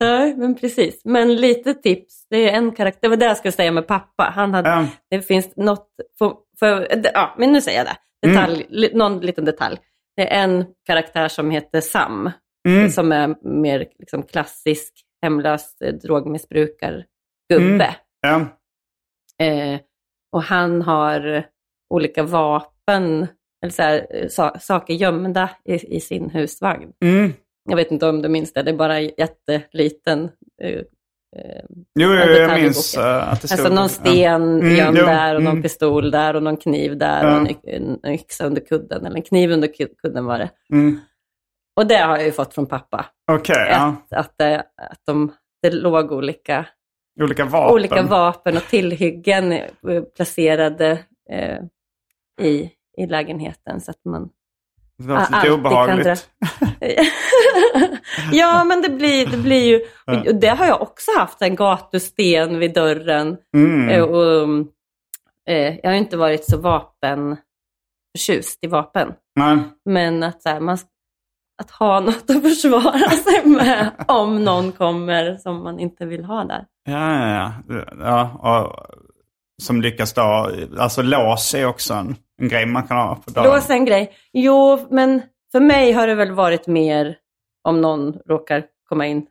Nej, men precis. Men lite tips. Det är en karaktär. Det var det jag skulle säga med pappa. Han hade, Ja. Det finns något... För, för, ja, men nu säger jag det. Detalj, li, Någon liten detalj. Det är en karaktär som heter Sam. Mm. Som är mer liksom, klassisk hemlös eh, drogmissbrukargubbe. Ja. Eh, och han har olika vapen, eller så här, eh, sa, saker gömda i, i sin husvagn. Mm. Jag vet inte om du minns det, det är bara jätteliten. Eh, eh, Jo, jo, jag minns eh, att det stod... alltså någon sten Mm, gömd där och någon mm. pistol där och någon kniv där Ja. och en, yxa under kudden, eller en kniv under ku- kudden var det. Mm. Och det har jag ju fått från pappa. Okej, ja. Att, att, det, att de, det låg olika, Olika vapen. olika vapen och tillhyggen eh, placerade eh, i, i lägenheten så att man Det låter lite alltid obehagligt. [LAUGHS] [LAUGHS] ja, men det blir, det blir ju... Och det har jag också haft, en gatusten vid dörren. Mm. Eh, Och, eh, jag har ju inte varit så vapenförtjust i vapen. Nej. Men att, så här, man, att ha [LAUGHS] något att försvara sig med om någon kommer som man inte vill ha där. Ja, ja, ja. ja och, som lyckas då, alltså lås är också en, en grej man kan ha på dörren. Lås är en grej. Jo, men för mig har det väl varit mer om någon råkar komma in.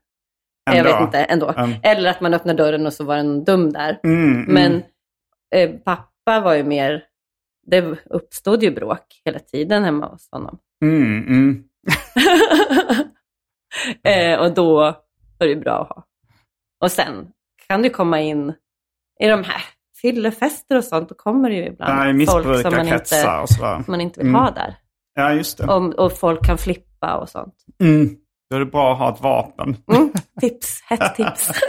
Jag Ändå. vet inte, ändå. Mm. Eller att man öppnar dörren och så var det någon dum där. Mm, mm. Men eh, pappa var ju mer, det uppstod ju bråk hela tiden hemma hos honom. Mm, mm. [LAUGHS] eh, och då var det bra att ha. Och sen kan du komma in i de här fyllefester och sånt, då kommer det ju ibland Nej, folk som man inte, som man inte vill Mm. ha där. Ja, just det. Och, och folk kan flippa och sånt. Mm. Då är det bra att ha ett vapen. Mm. Tips, hett tips. [LAUGHS]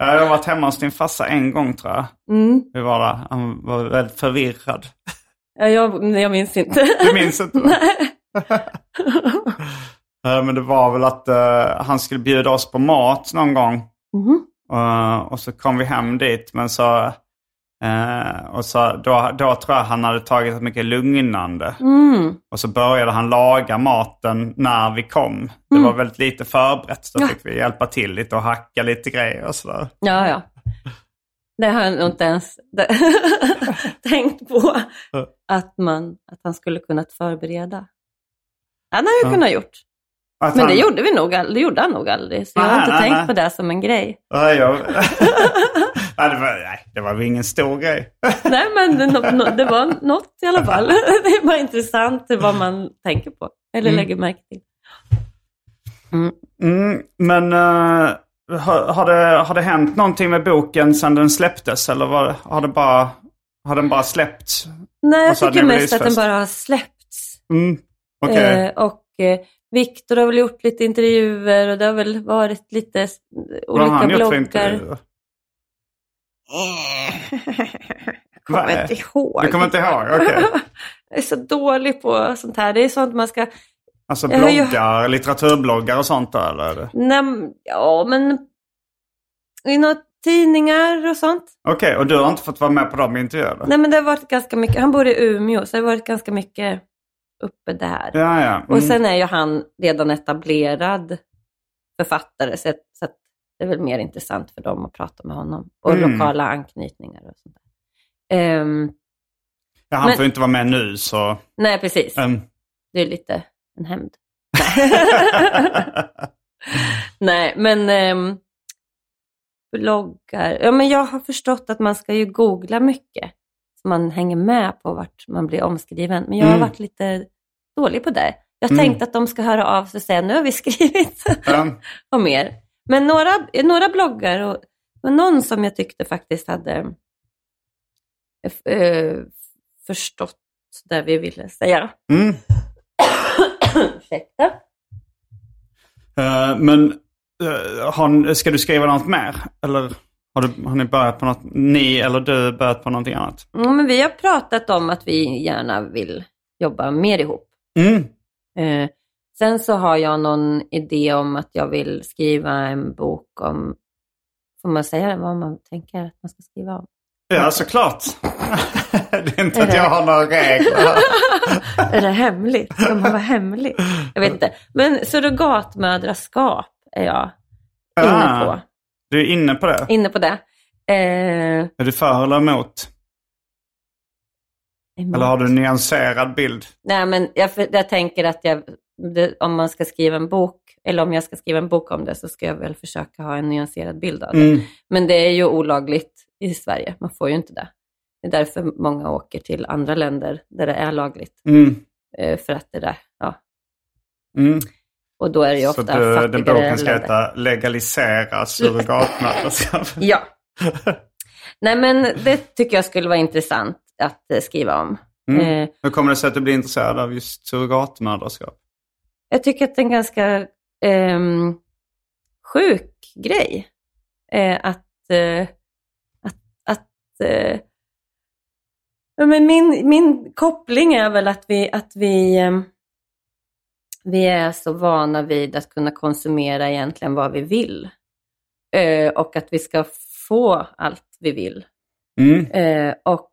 Ja, Jag har varit hemma hos din farsa en gång tror jag. Mm. Vi var där. Han var väldigt förvirrad. Ja, jag, jag minns inte. Du minns inte? Eh, [LAUGHS] Men det var väl att eh, han skulle bjuda oss på mat någon gång. Mhm. Eh, och så kom vi hem dit. Men så, eh, och så då, då tror jag han hade tagit ett mycket lugnande. Mm. Och så började han laga maten när vi kom. Det var väldigt lite förberett. Så Ja. fick vi hjälpa till lite och hacka lite grejer och sådär. Ja, ja. Det har jag nog inte ens [LAUGHS] tänkt på. Att, man, att han skulle kunnat förbereda. Han har ju Ja. kunnat gjort. Att Men han, det gjorde, vi nog, det gjorde han nog aldrig. Så jag har inte nej, tänkt nej. på det som en grej. Nej, jag... [LAUGHS] [LAUGHS] nej, det, var, nej, det var väl ingen stor grej. [LAUGHS] Nej, men det, nå- det var något i alla fall. Det är bara intressant vad man tänker på. Eller lägger märke till. Mm, men eh, har, har, det, har det hänt någonting med boken sedan den släpptes? Eller var, har, det bara, Har den bara släppts? Nej, jag tycker mest att den bara har släppts. Mm. Okej. Eh, och eh, Viktor har väl gjort lite intervjuer och det har väl varit lite s- Vad olika han bloggar. Jag [LAUGHS] kommer Nej. inte ihåg. Du kommer inte ihåg? Okej. [LAUGHS] jag är så dålig på sånt här. Det är sånt man ska... Alltså Jag har ju- bloggar, litteraturbloggar och sånt då, eller? Nej, ja, men i några tidningar och sånt. Okej, och du har inte fått vara med på de intervjuerna? Nej, men det har varit ganska mycket. Han bor i Umeå, så det har varit ganska mycket uppe där. Ja, ja. Mm. Och sen är ju han redan etablerad författare, så, att, så det är väl mer intressant för dem att prata med honom. Och Mm. lokala anknytningar och sånt där. Ehm, ja, han men- får ju inte vara med nu, så... nej, precis. ehm, Det är lite en hämnd. [LAUGHS] Nej, men ehm, bloggar. Ja, men jag har förstått att man ska ju googla mycket. Så man hänger med på vart man blir omskriven. Men jag har Mm. varit lite dålig på det. Jag Mm. tänkte att de ska höra av sig och säga nu har vi skrivit ehm, om er. Men några, några bloggar och och någon som jag tyckte faktiskt hade eh, förstått det vi ville säga. mm. [COUGHS] Ursäkta. Eh, men eh, har, ska du skriva något mer? Eller har, du, har ni börjat på något? Ni eller du börjat på någonting annat? Ja, men vi har pratat om att vi gärna vill jobba mer ihop. Mm. Eh, sen så har jag någon idé om att jag vill skriva en bok om, får man säga vad man tänker att man ska skriva om? Ja, såklart. [LAUGHS] det är inte Är att det- jag har några regler. [LAUGHS] Är det hemligt? Ska man vara hemlig? Jag vet inte. Men surrogatmödraskap är jag inne på. Du är inne på det? Inne på det. Eh, Är du för eller emot? Eller har du en nyanserad bild? Nej, men jag, jag tänker att jag, det, om man ska skriva en bok, eller om jag ska skriva en bok om det, så ska jag väl försöka ha en nyanserad bild av det. Mm. Men det är ju olagligt i Sverige. Man får ju inte det. Det är därför många åker till andra länder där det är lagligt. Mm. Eh, För att det där, ja. Mm. Och då är det ju Så ofta du, den boken ska heta Legalisera surrogatmödraskap. [LAUGHS] Ja. [LAUGHS] Nej, men det tycker jag skulle vara intressant att eh, skriva om. Mm. Eh, Hur kommer det sig att du blir intresserad av just surrogatmödraskap? Jag tycker att det är en ganska ehm, sjuk grej. Eh, att eh, att, att eh, men min, min koppling är väl att vi, att vi, ehm, vi är så vana vid att kunna konsumera egentligen vad vi vill. Eh, och att vi ska få allt vi vill. Mm. Eh, och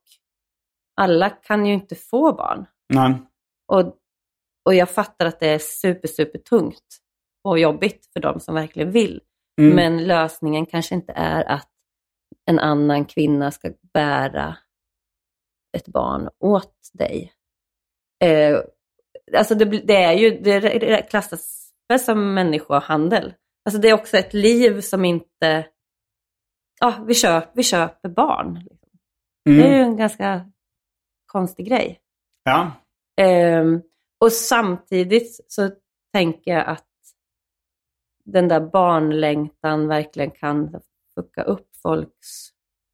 alla kan ju inte få barn. Nej. Och, och jag fattar att det är super, super tungt och jobbigt för de som verkligen vill. Mm. Men lösningen kanske inte är att en annan kvinna ska bära ett barn åt dig. Eh, alltså det, det är ju, det klassas väl som människohandel. Alltså det är också ett liv som inte, ja vi, köp, vi köper barn. Det är Mm. ju en ganska konstig grej. Ja. Ehm, och samtidigt så tänker jag att den där barnlängtan verkligen kan fucka upp folks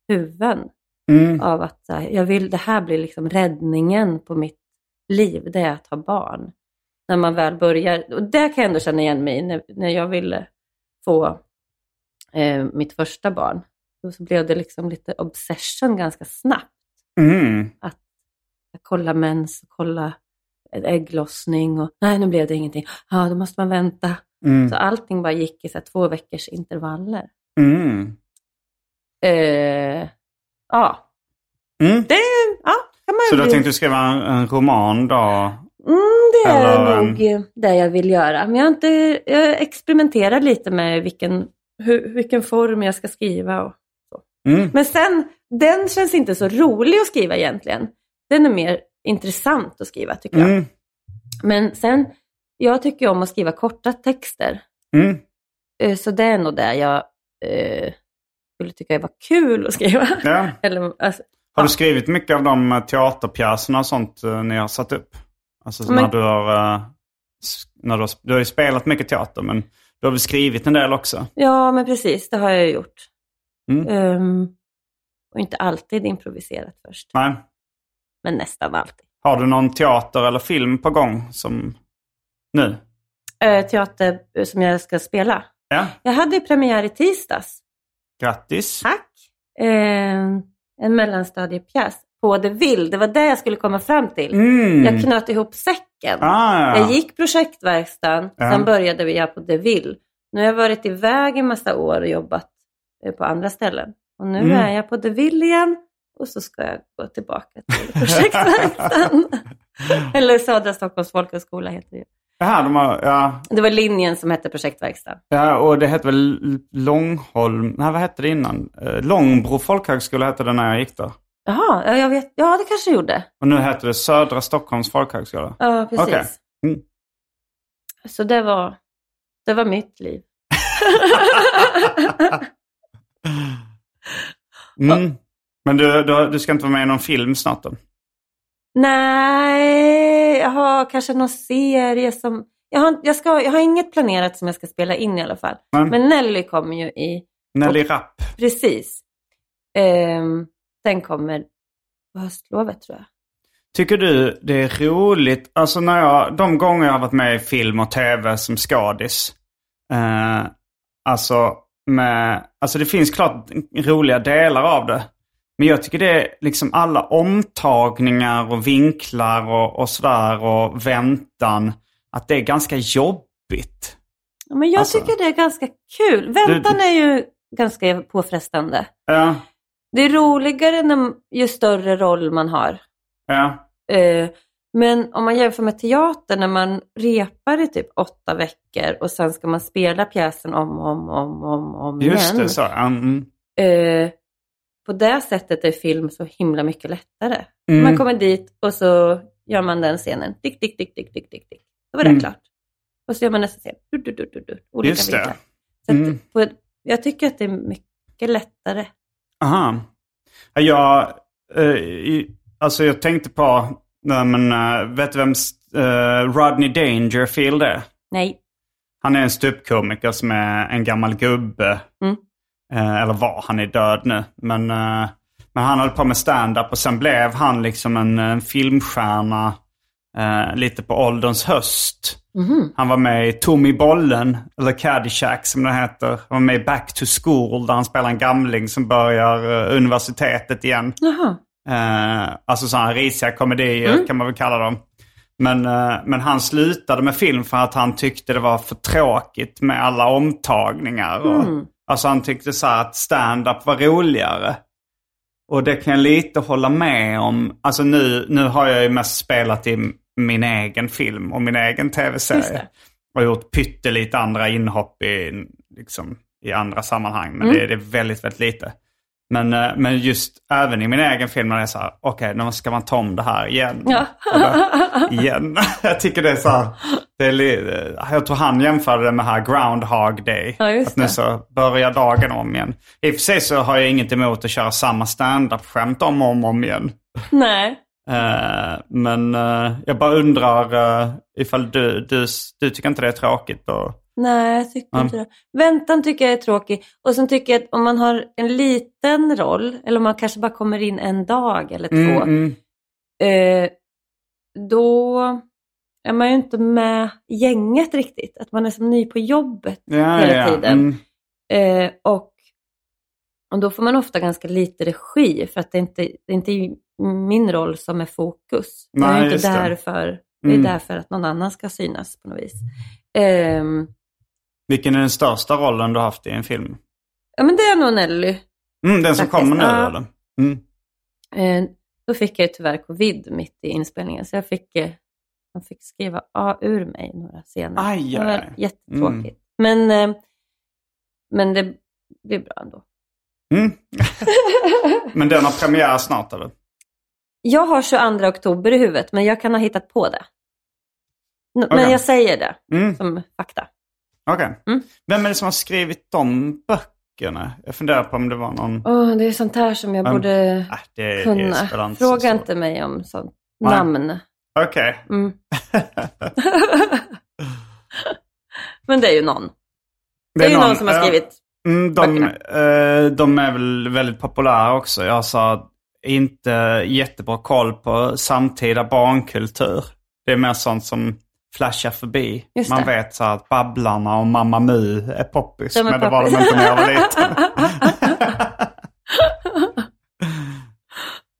huvuden. Mm. Av att jag vill, det här blir liksom räddningen på mitt liv, det är att ha barn. När man väl börjar, och det kan jag ändå känna igen mig i, när, när jag ville få eh, mitt första barn. Då så blev det liksom lite obsession ganska snabbt Mm. kolla mens, kolla ägglossning och nej nu blev det ingenting. Ja, då måste man vänta. Mm. Så allting bara gick i så här, två veckors intervaller. Mm. Eh, ja, Mm. det ja, Så du har tänkt att skriva en, en roman då? Mm, det är Eller, nog ehm, det jag vill göra. Men jag, har inte, jag experimenterar lite med vilken, hur, vilken form jag ska skriva. Och, Mm. men sen, den känns inte så rolig att skriva egentligen. Den är mer intressant att skriva tycker jag. Mm. Men sen, jag tycker om att skriva korta texter. Mm. Eh, Så det är nog det jag eh, skulle tycka var kul att skriva. Ja. [LAUGHS] Eller, alltså, Har du skrivit mycket av de eh, teaterpjäserna och sånt eh, ni har satt upp? Alltså Men- när du har... eh, När du, har, du har ju spelat mycket teater men du har väl skrivit en del också? ja, men precis, det har jag gjort. Mm. Ehm, och inte alltid improviserat först, Nej. men nästan alltid. Har du någon teater eller film på gång som nu? Eh, teater som jag ska spela. Ja, Jag hade ju premiär i tisdags. grattis. Tack. Eh, en mellanstadiepjäs på The Vill. Det var det jag skulle komma fram till. Mm. Jag knöt ihop säcken. Ah, ja. Jag gick projektverkstan, Ja. sen började vi på The Vill. Nu har jag varit iväg en massa år och jobbat eh, på andra ställen. Och nu Mm. är jag på The Vill igen och så ska jag gå tillbaka till [LAUGHS] projektverkstan. Eller Södra Stockholms folkhögskola heter det. Jaha, de har, ja, Det var linjen som hette projektverkstan. ja, och det hette väl Långholm, nej vad hette det innan? Eh, Långbro folkhögskola hette det när jag gick där. Jaha, ja, jag vet. Ja, det kanske gjorde. Och nu heter det Södra Stockholms folkhögskola. Ja, precis. Okej. Mm. Så det var, det var mitt liv. [LAUGHS] [LAUGHS] Mm. Men du, du, du ska inte vara med i någon film snart då? Nej, jag har kanske någon serie som... Jag har, jag, ska, jag har inget planerat som jag ska spela in i alla fall. Nej. Men Nelly kommer ju i... Nelly Rapp. Precis. Ehm, den kommer på höstlovet tror jag. Tycker du det är roligt, alltså när jag, de gånger jag har varit med i film och tv som skadis. Eh, alltså, med, alltså det finns klart roliga delar av det. Men jag tycker det är liksom alla omtagningar och vinklar och, och sådär och väntan. Att det är ganska jobbigt. Ja, Men jag Alltså- tycker det är ganska kul. Väntan är ju ganska påfrestande. Ja, Det är roligare när, ju större roll man har. ja, Eh, men om man jämför med teater när man repar i typ åtta veckor och sen ska man spela pjäsen om och om, om, om, om just igen. det. Så. Mm. Eh, på det sättet är film så himla mycket lättare. Mm. Man kommer dit och så gör man den scenen. Dick, dick, dick, dick, dick, dick, dick. Då var det Mm. klart. Och så gör man nästa scen. Du, du, du, du, du. Olika Just det. Så Mm. på, jag tycker att det är mycket lättare. Aha. Ja, Jag, eh, alltså jag tänkte på, nej, men, eh, vet du vem uh, Rodney Dangerfield är? Nej. Han är en ståuppkomiker som är en gammal gubbe. Mm. Eh, eller var, han är död nu. Men, eh, men han höll på med stand-up och sen blev han liksom en, en filmstjärna eh, lite på ålderns höst. Mhm. Han var med i Tommy Bollen, eller Caddyshack som det heter. Han var med i Back to School där han spelar en gamling som börjar universitetet igen. Jaha. Eh, alltså sådana risiga komedier kan man väl kalla dem. Men, eh, men han slutade med film för att han tyckte det var för tråkigt med alla omtagningar. Och, Alltså han tyckte så att stand-up var roligare. Och det kan jag lite hålla med om. Alltså nu, nu har jag ju mest spelat i min egen film och min egen tv-serie. Och gjort pyttelite andra inhopp i, liksom, i andra sammanhang. Men Mm. det, det är väldigt, väldigt lite. Men, eh, men just även i min egen film när det är så här, okej, nu ska man ta om det här igen. Ja. Eller, igen. [LAUGHS] jag tycker det är så här, det är, li- jag tror han jämförde det med här Groundhog Day. Ja, att nu så börjar dagen om igen. I och för sig så har jag inget emot att köra samma stand-up-skämt om och om, om igen. Nej. Eh, men eh, jag bara undrar uh, ifall du, du, du tycker inte det är tråkigt? Och, Nej, jag tycker Ja. inte det. Väntan tycker jag är tråkig. Och sen tycker jag att om man har en liten roll, eller om man kanske bara kommer in en dag eller Mm, två, mm. eh, då är man ju inte med gänget riktigt. Att man är som ny på jobbet Ja, hela ja, tiden. Mm. Eh, och, och då får man ofta ganska lite regi för att det inte det är inte min roll som är fokus. jag Nej, är inte just det. där för, jag är Mm. där för att någon annan ska synas på något vis. Ehm, Vilken är den största rollen du har haft i en film? ja men det är nog Nelly. Mm, den som Faktiskt, kommer nu ja. eller? Mm. Eh, då fick jag tyvärr covid mitt i inspelningen så jag fick, eh, de fick skriva A ur mig några scener. Aj, det aj, var aj. jättetråkigt. Men, eh, men det blir bra ändå. Mm. [LAUGHS] Men den har premiär snart eller? Jag har 22 oktober i huvudet, men jag kan ha hittat på det. Men Okej. jag säger det Mm. som fakta. Okej. Mm. Vem är det som har skrivit de böckerna? Jag funderar på om det var någon... Åh, det är sånt här som jag Mm. borde Äh, det det kunna. spelar inte Fråga inte mig om sånt Nej. namn. Okej. Mm. [LAUGHS] men det är ju någon. Det är ju någon- någon som har ja. skrivit Mm, de, eh, de är väl väldigt populära också. Jag sa inte jättebra koll på samtida barnkultur. Det är mer sånt som flashar förbi. Just Man det. vet så att Babblarna och Mamma Mu är poppis. De är men det var de inte när jag var liten. [LAUGHS]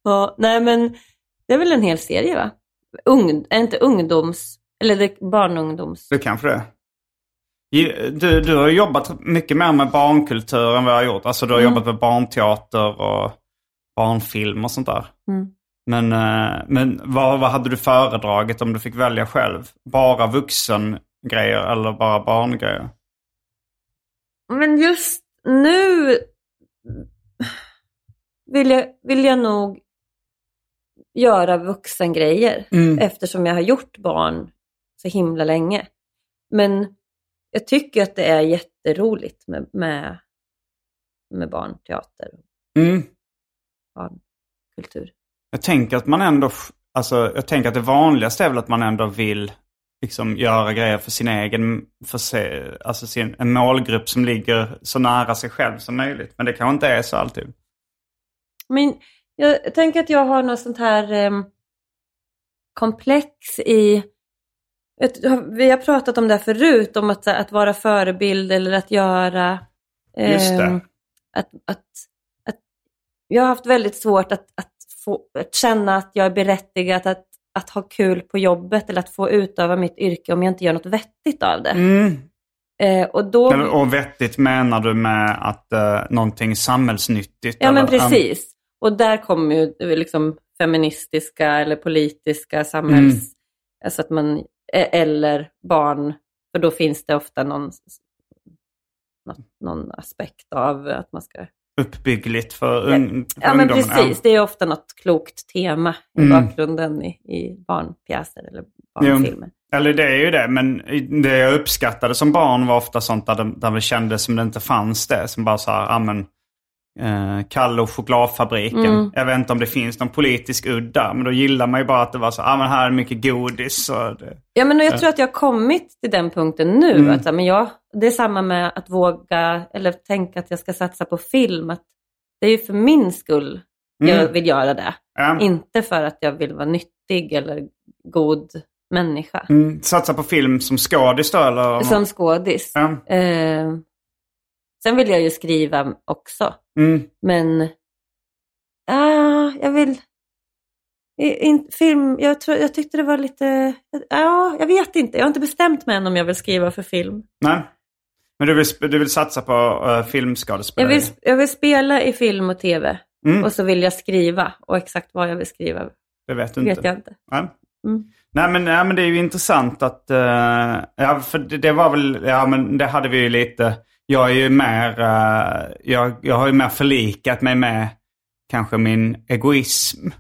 Ja, nej men det är väl en hel serie va? Ung, är inte ungdoms, eller det barnungdoms? Det kanske det Du, du har jobbat mycket mer med barnkultur än vad jag har gjort. Alltså du har Mm. jobbat med barnteater och barnfilm och sånt där. Mm. Men, eh, men vad, vad hade du föredragit om du fick välja själv? Bara vuxengrejer eller bara barngrejer? Men just nu vill jag, vill jag nog göra vuxengrejer Mm. eftersom jag har gjort barn så himla länge. Men jag tycker att det är jätteroligt med, med, med barnteater Mm. barnkultur. Jag tänker att man ändå, alltså jag tänker att det vanligaste är väl att man ändå vill liksom göra grejer för sin egen, för sig, alltså sin, en målgrupp som ligger så nära sig själv som möjligt. Men det kanske inte är så alltid. Men jag tänker att jag har något sånt här em, komplex i... ett- Vi har pratat om det här förut, om att, att vara förebild eller att göra... Just det. em, Att, att, att, jag har haft väldigt svårt att, att, få, att känna att jag är berättigad att, att ha kul på jobbet eller att få utöva mitt yrke om jag inte gör något vettigt av det. Mm. Eh, och då... Eller- Och vettigt menar du med att uh, någonting samhällsnyttigt? Ja, men eller? precis. Och där kommer ju liksom feministiska eller politiska samhälls... Mm. Alltså att man, e- eller barn, för då finns det ofta någon, någon aspekt av att man ska... Uppbyggligt för, un, för Ja, men ungdomen. precis. Det är ofta något klokt tema i Mm. bakgrunden i, i barnpjäser eller barnfilmer. Eller det är ju det, men det jag uppskattade som barn var ofta sånt där det, där det kändes som det inte fanns det. Som bara så här, ja men, eh, Kalle och chokladfabriken. Mm. Jag vet inte om det finns någon politisk udd där, men då gillar man ju bara att det var så, ja men här är mycket godis. Och det, Ja, men jag tror att jag har kommit till den punkten nu. Mm. Att, men jag, det är samma med att våga, eller tänka att jag ska satsa på film. Att det är ju för min skull jag Mm. vill göra det. ja. Inte för att jag vill vara nyttig eller god människa. mm, satsa på film som skådis då eller? Som skådis. Ja. Eh, sen vill jag ju skriva också. Mm. Men ah, jag vill... In, film, jag, tror, jag tyckte det var lite... Ja, jag vet inte. Jag har inte bestämt mig än om jag vill skriva för film. Nej. Men du vill, du vill satsa på uh, Jag filmskådespeleri? vill, jag vill spela i film och tv. Mm. Och så vill jag skriva. Och exakt vad jag vill skriva Det vet du inte? vet jag inte. Nej. Mm. Nej, men, nej men det är ju intressant att... eh, ja, för det, det var väl... Ja men det hade vi ju lite... Jag är ju mer... uh, jag, jag har ju mer förlikat mig med kanske min egoism. [LAUGHS]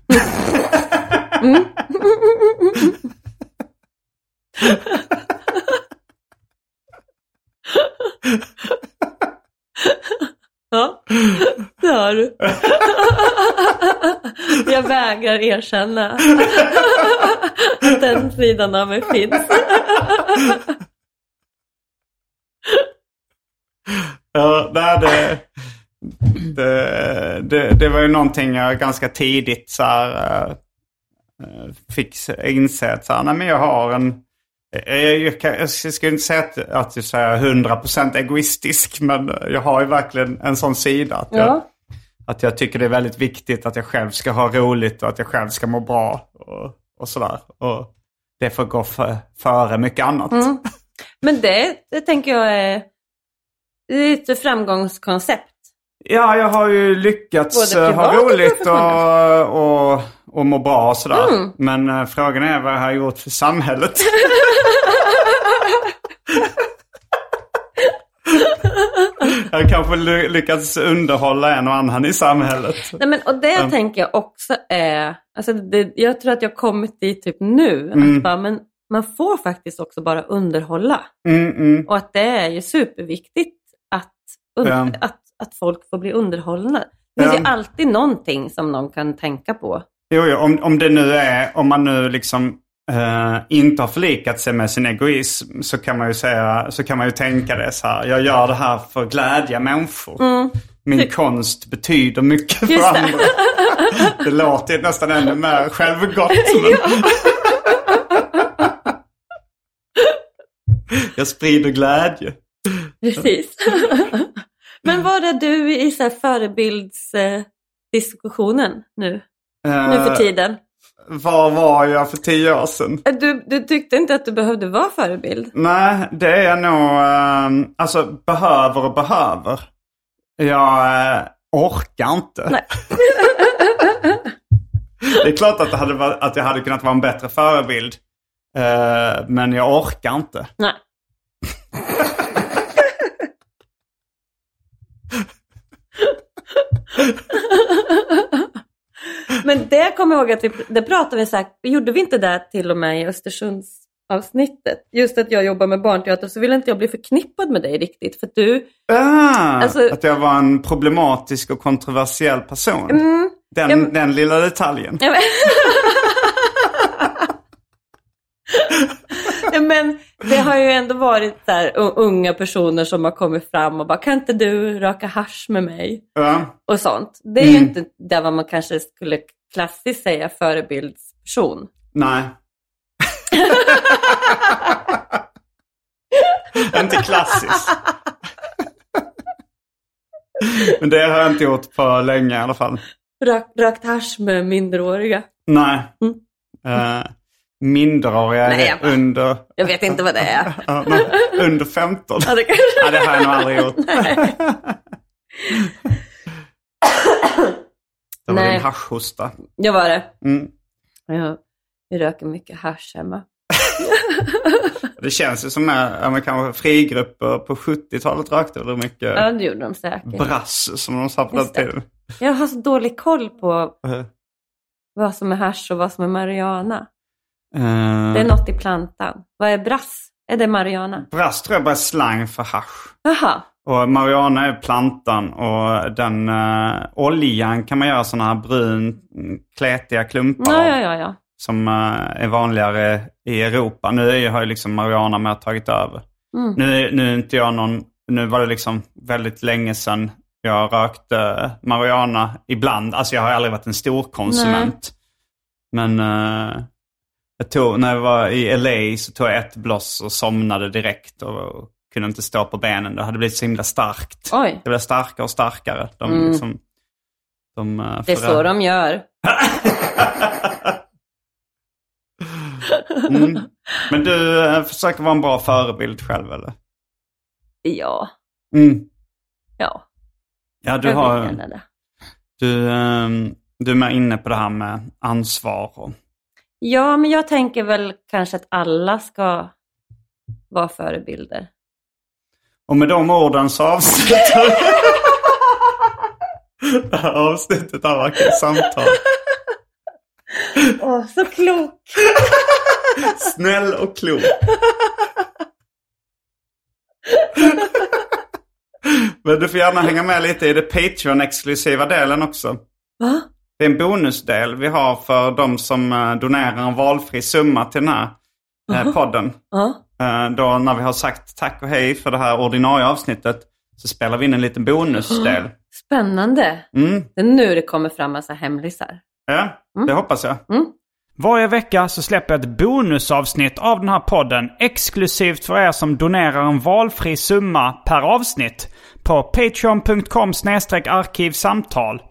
Ja, det har du. [LAUGHS] Jag vägrar erkänna att den sidan av mig finns. [LAUGHS] [LAUGHS] Ja, nej, det, det, det, det var ju någonting jag ganska tidigt så här, eh, eh, fick inse att så här, nej, men jag har en... Jag, jag, kan- jag ska inte säga att, att jag är 100% egoistisk, men jag har ju verkligen en sån sida. Att jag, Ja. att jag tycker det är väldigt viktigt att jag själv ska ha roligt och att jag själv ska må bra. Och, och sådär. Och det får gå för, före mycket annat. Mm. Men det, det tänker jag är, det är ett framgångskoncept. Ja, jag har ju lyckats Både eh, ha roligt och, och, och må bra och sådär. Mm. Men eh, frågan är vad jag har gjort för samhället. [LAUGHS] jag har kanske ly- lyckats underhålla en och annan i samhället. Nej, men, och det Mm. tänker jag också är, alltså det, jag tror att jag har kommit dit typ nu. Mm. Att bara, men man får faktiskt också bara underhålla. Mm, mm. Och att det är ju superviktigt Ja. att, att folk får bli underhållna. Det finns ju alltid någonting som någon kan tänka på. Jo, jo om, om det nu är, om man nu liksom eh, inte har förlikat sig med sin egoism så kan man ju säga, så kan man ju tänka det så här. Jag gör det här för att glädja människor. Min konst betyder mycket för Just det. andra. [LAUGHS] Det låter nästan ännu mer självgott. Men... Jag sprider glädje. Precis. [LAUGHS] Men var är du i så här förebildsdiskussionen nu? Nu för Eh, tiden? Var var jag för tio år sedan? Du, du tyckte inte att du behövde vara förebild? Nej, det är jag nog... eh, alltså, behöver och behöver. Jag eh, orkar inte. Nej. [LAUGHS] det är klart att, det hade, att jag hade kunnat vara en bättre förebild. Eh, men jag orkar inte. Nej. [LAUGHS] Men det kommer jag ihåg att vi, det pratade vi säkert, gjorde vi inte det till och med i Östersundsavsnittet? Just att jag jobbar med barnteater så vill inte jag bli förknippad med dig riktigt. För att du, Ah, Alltså- att jag var en problematisk och kontroversiell person. Den, Ja, men- den lilla detaljen. Ja, [LAUGHS] [LAUGHS] [LAUGHS] men... Det har ju ändå varit så här, unga personer som har kommit fram och bara kan inte du röka hasch med mig? Ja. Och sånt. Det är ju inte det vad man kanske skulle klassiskt säga förebildsperson. Nej. [LAUGHS] inte klassiskt. Men det har jag inte gjort på länge i alla fall. Rök, rökt hasch med minderåriga. Nej. Mm. Uh, minderåriga Nej, jag bara- under, Jag vet inte vad det är. [LAUGHS] ja, under 15. Ja, det kanske... Nej, det har jag nog aldrig gjort. [LAUGHS] Det var Nej. din haschhosta. Jag var det. Mm. Ja, vi röker mycket hasch hemma. [LAUGHS] Det känns ju som att ja, kanske frigrupper på 70-talet rökte väl mycket Ja, det gjorde de säkert. brass som de sa på den tiden. Jag har så dålig koll på Eh, vad som är hasch och vad som är marijuana. Eh, Det är något i plantan. Vad är brass? Är det marijuana? Brass tror jag bara är slang för hasch. Jaha. Och marijuana är plantan och den eh, oljan kan man göra sådana här brun, kletiga klumpar Ja, ja, ja. Som eh, är vanligare i Europa. Nu är, har ju liksom marijuana mer tagit över. Mm. Nu, nu är inte jag någon, nu var det liksom väldigt länge sedan jag rökte marijuana ibland. Alltså jag har aldrig varit en stor konsument. Men eh, jag tog, när jag var i LA så tog jag ett bloss och somnade direkt och, kunde inte stå på benen. Det hade blivit så himla starkt. Oj, Det blev starkare och starkare. De, liksom, de, eh, Mm. det är så de gör. [LAUGHS] mm. Men du eh, försöker vara en bra förebild själv eller? Ja, Mm. ja. Ja, du, jag har, du, ehm, du är med inne på det här med ansvar. Och, Ja, men jag tänker väl kanske att alla ska vara förebilder. och med de orden så avslutar vi det här avsnittet av Akut samtal. Åh, så klok! Snäll och klok. Men du får gärna hänga med lite i det Patreon-exklusiva delen också. Va? Det är en bonusdel vi har för de som eh, donerar en valfri summa till den här eh, podden. Eh, Då när vi har sagt tack och hej för det här ordinarie avsnittet så spelar vi in en liten bonusdel. [GASPS] Spännande. Mm. Det är nu det kommer fram massa hemlisar. Ja, det hoppas jag. Mm. Varje vecka så släpper jag ett bonusavsnitt av den här podden exklusivt för er som donerar en valfri summa per avsnitt på patreon.com arkivsamtal.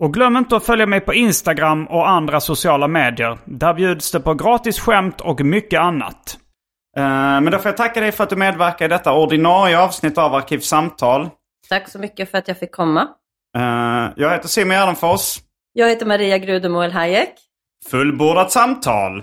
Och glöm inte att följa mig på Instagram och andra sociala medier. Där bjuds det på gratis skämt och mycket annat. Eh, Men då får jag tacka dig för att du medverkar i detta ordinarie avsnitt av Arkivsamtal. Tack så mycket för att jag fick komma. Eh, Jag heter Simon Gärdenfors. Jag heter Maria Grudemoel Hayek. Fullbordat samtal.